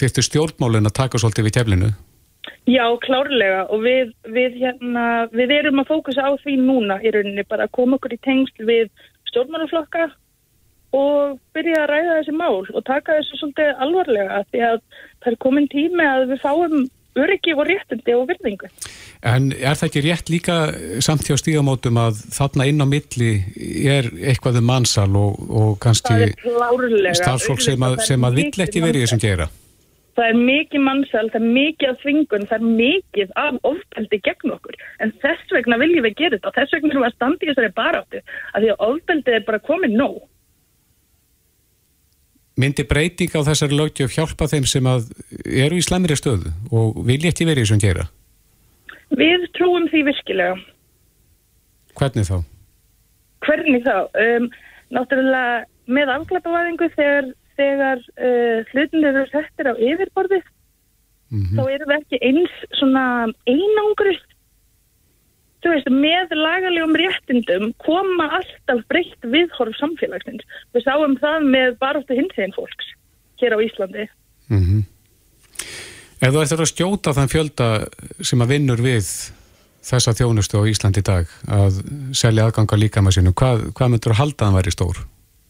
þyrti stjórnmálin að taka svolítið við keflinu? Já, klárlega og við, við, hérna, við erum að fókusa á því núna í rauninni bara að koma okkur í tengsl við stjórnmálaflokka og byrja að ræða þessi mál og taka þessu svolítið alvarlega því að það er komin tími að við fáum öryggi og réttindi og virðingu. En er það ekki rétt líka samt hjá stígamótum að þarna inn á milli er eitthvað um mannsal og, og kannski starfsfólk sem að, sem að vill ekki verið þessum gera? Það er mikið mannsal, það er mikið af þvingun, það er mikið af ofbeldi gegn okkur. En þess vegna viljum við gera þetta og þess vegna erum við að standa í þessari baráttu að því að ofbeldið er bara komið nóg. Myndi breyting á þessari lögjöf hjálpa þeim sem eru í slæmri stöðu og vilja ekki verið þessum gera? Við trúum því virkilega. Hvernig þá? Hvernig þá? Um, náttúrulega með afklapavæðingu þegar, þegar uh, hlutin eru settir á yfirborðið þá erum við ekki eins svona einangri þú veist, með lagalegum réttindum koma alltaf breytt viðhorf samfélagsins. Við sáum það með baróttu hinsegin fólks hér á Íslandi. Mm Ef þú ættir að skjóta þann fjölda sem að vinnur við þessa þjónustu á Íslandi í dag að selja aðganga líkama sínum, hvað, hvað myndur að halda að hann væri stór?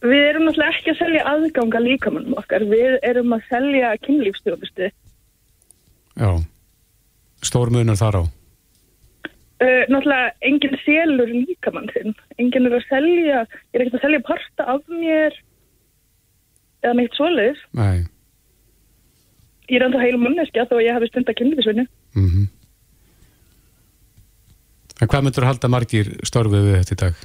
Við erum náttúrulega ekki að selja aðganga líkamannum okkar, við erum að selja kynlífstjónustu. Já, stór munur þar á. Uh, náttúrulega enginn selur líkamann sinn, enginn er að selja, ég er ekkert að selja parta af mér eða neitt svoleiðis. Nei. Ég er enda heil manneskja þó að ég hafi stund að kynlífisvinni. Mm En hvað myndur að halda margir störfið við þetta í dag?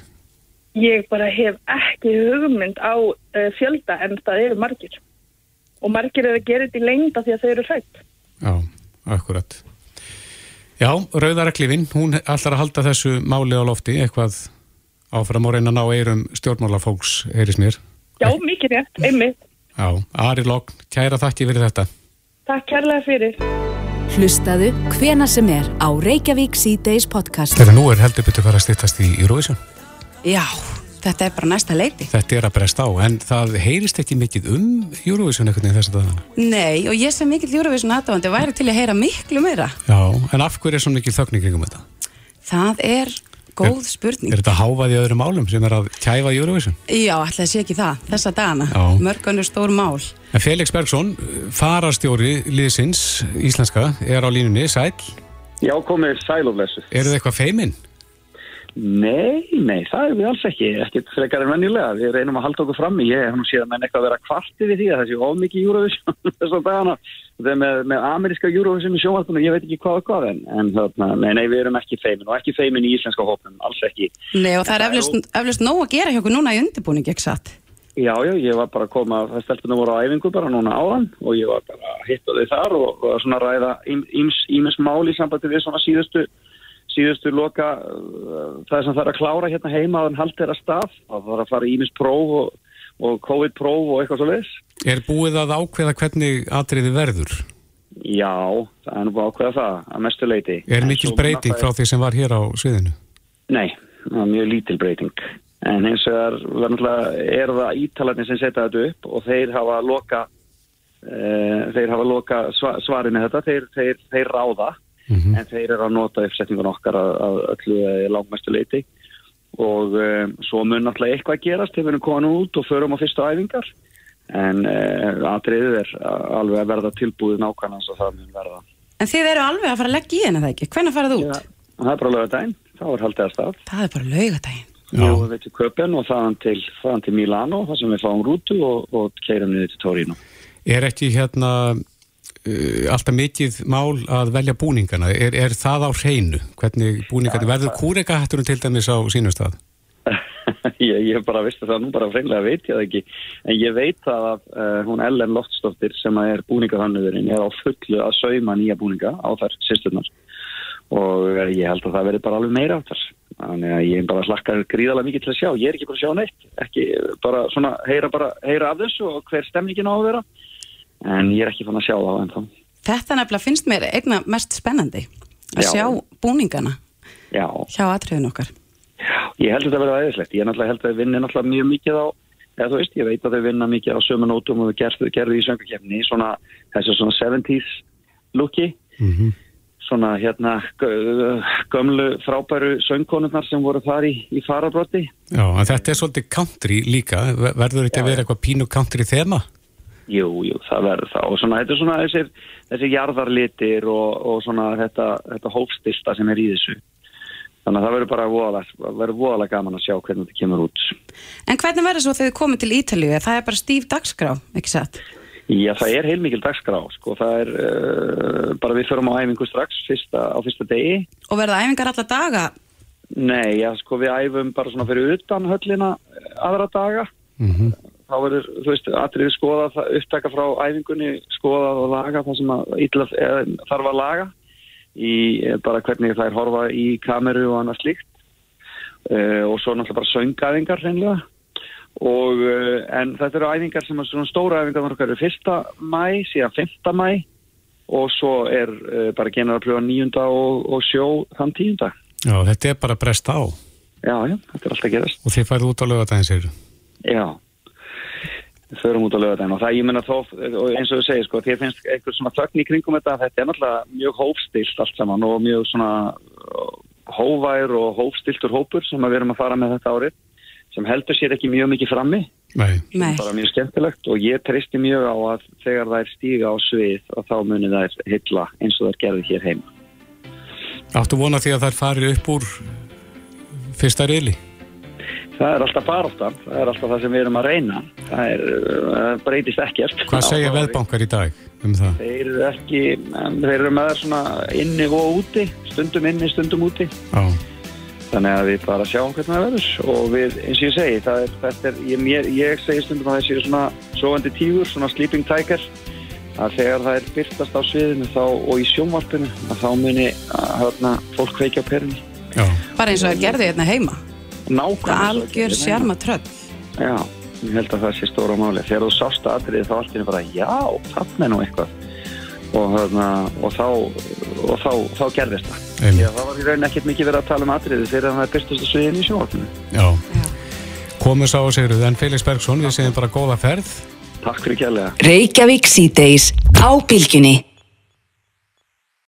ég bara hef ekki hugmynd á uh, fjölda en það eru margir. Og margir eru að gera þetta í lengda því að þau eru hrætt. Já, akkurat. Já, Rauðaraklifin, hún ætlar að halda þessu máli á lofti, eitthvað áfram og reyna að ná eirum stjórnmálafólks, heyris mér. Já, mikið rétt, einmitt. Já, Ari Logn, kæra þakki fyrir þetta. Takk kærlega fyrir. Hlustaðu hvena sem er á Reykjavík C-Days podcast. Þegar nú er heldur betur fara að stýttast í Eurovision. Já, þetta er bara næsta leiti. Þetta er að bresta á, en það heyrist ekki mikið um Eurovision einhvern veginn þess að það. Nei, og ég sem mikill Eurovision aðdáðandi væri til að heyra miklu meira. Já, en af hverju er svo mikið þögning kringum þetta? Það er góð spurning. Er þetta hávað í öðrum málum sem er að kæfa Eurovision? Já, ætlaði sé ekki það, þessa dagana. Já. Mörgunur stór mál. En Felix Bergson, farastjóri liðsins íslenska, er á línunni, sæl. Já, komið sæl og blessu. Eru þið eitthvað feiminn? Nei, nei, það er við alls ekki, ekkert frekar en venjulega. Við reynum að halda okkur frammi. Ég hef nú síðan menn eitthvað að vera kvartið við því að þessi ofmikið Eurovision þess að dagana. Það er með, með ameríska Eurovision í sjónvarpunum, ég veit ekki hvað og hvað en, en þarna, nei, nei, við erum ekki feimin og ekki feimin í íslenska hópnum, alls ekki. Nei, og það er eflust, nóg að gera hjá okkur núna í undirbúning, ekki satt? Já, já, ég var bara að koma, það stelpunum voru á æfingu bara núna áðan og ég var bara að hitta þau þar og, og svona ræða ímis mál í sambandi við svona síðustu síðustu loka uh, það sem það er að klára hérna heima að hann haldi þeirra stað. Það var að fara ímis próf og, og COVID-próf og eitthvað svo leis Er búið að ákveða hvernig atriði verður? Já, það er nú búið að ákveða það að mestu leiti Er mikil breyting frá því sem var hér á sviðinu? Nei, það er mjög lítil breyting. En eins og það er það ítalarnir sem setja þetta upp og þeir hafa loka uh, þeir hafa loka svarinu þetta. Þeir, þeir, þeir ráða mm -hmm. en þeir eru að nota uppsetningun okkar að, að öllu langmestu leiti og um, svo mun náttúrulega eitthvað að gerast. Þegar við erum komin út og förum á fyrstu æfingar. En uh, aðriðið er alveg að verða tilbúið nákvæmlega svo það mun verða. En þið eru alveg að fara að leggja í henni það ekki? Hvernig farað út? Ja, það er bara lögadaginn, þá er haldið að stað. Það er bara lögadaginn Já, við veitum köpen og þaðan til, þaðan til Milano þar sem við fáum rútu og, og keirum niður til Torino. Er ekki hérna alltaf mikið mál að velja búningana. Er, er það á hreinu? Hvernig búningana, ja, verður kúrekahatturinn til dæmis á sínum stað? ég, ég bara visti það nú bara freinlega veit ég það ekki. En ég veit það að uh, hún Ellen Loftsdóttir sem er búningahannurinn er á fullu að sauma nýja búninga á þær sýsturnar og uh, ég held að það verður bara alveg meira áttar. Þannig að ég bara slakkar gríðalega mikið til að sjá. Ég er ekki bara að sjá neitt. Ekki bara svona heyra, bara, heyra af þessu og hver stemningin á að vera en ég er ekki fann að sjá það ennþá. Þetta nefnilega finnst mér einna mest spennandi að Já. sjá búningana Já. hjá atriðin okkar. Já, ég held að þetta verði aðeinslegt. Ég held að það vinni náttúrulega mjög mikið á, eða þú veist, ég veit að þau vinna mikið á sömunótum og þau gerðu, gerðu í söngakefni svona, þessu svona 70's looki mm -hmm. svona hérna gömlu frábæru söngkonurnar sem voru þar í, í farabrotti. Já, en þetta er svolítið country líka. Verður þetta að vera eitthvað pínu country þema? Jú, jú, það verður það. Og svona, þetta er svona þessir, þessir jarðarlitir og, og svona þetta, þetta hófstilta sem er í þessu. Þannig að það verður bara voðalega, verður voðalega gaman að sjá hvernig þetta kemur út. En hvernig verður svo þegar þið komið til Ítalíu? Það er bara stíf dagskrá, ekki satt? Já, það er heilmikil dagskrá sko, það er uh, bara við förum á æfingu strax fyrsta, á fyrsta degi. Og verða æfingar alla daga? Nei, já, sko við æfum bara svona fyrir utan höllina aðra daga. Mm -hmm þá verður, þú veist, aðrið skoða upptaka frá æfingunni, skoða og laga það sem að ítla, þarf að laga í bara hvernig það er horfa í kameru og annað slíkt uh, og svo náttúrulega bara söngaæfingar hreinlega og uh, en þetta eru æfingar sem er svona stóra æfingar þar okkar eru fyrsta mæ, síðan femta mæ og svo er uh, bara genar að pröfa nýjunda og, og sjó þann tíunda. Já, þetta er bara brest á. Já, já, þetta er alltaf gerast. Og þið færðu út á lögatæðin, segir þú? Já förum út á lögadaginn og það ég menna þó eins og þú segir sko því að finnst eitthvað svona þögn í kringum þetta þetta er náttúrulega mjög hófstilt allt saman og mjög svona uh, hóvær og hófstiltur hópur sem við erum að fara með þetta árið sem heldur sér ekki mjög mikið frammi Nei. bara mjög skemmtilegt og ég treysti mjög á að þegar það er stíga á svið og þá munir það er hylla eins og það er gerðið hér heima Áttu vona því að það er farið upp úr fyrsta reyli? Það er alltaf baráttan, það er alltaf það sem við erum að reyna það, er, það breytist ekkert Hvað segja veðbankar í dag um það? Þeir eru ekki, þeir eru með það svona inni og úti, stundum inni, stundum úti Já. þannig að við bara sjáum hvernig það verður og við, eins og ég segi, það er, þetta er ég, mér, ég segi stundum að þessi er svona sovandi tígur, svona sleeping tiger að þegar það er byrtast á sviðinu þá, og í sjónvarpinu að þá muni að hérna, fólk kveikja á perunni Já, Bara eins og það gerði hérna heima. Nákvæmlega Það algjör sjarma tröll. Já, ég held að það sé stóra máli. Þegar þú sást aðrið þá einu bara, já, þarna er nú eitthvað. Og, þarna, og, þá, og þá, þá gerðist það. Já, það var í raun ekkert mikið verið að tala um aðriði fyrir að það er byrstast að sviðin í sjónvarpinu. já. Komum sá og segir en Felix Bergson, við segjum bara góða ferð. Takk fyrir kjærlega. Reykjavík síðdeis á bylginni.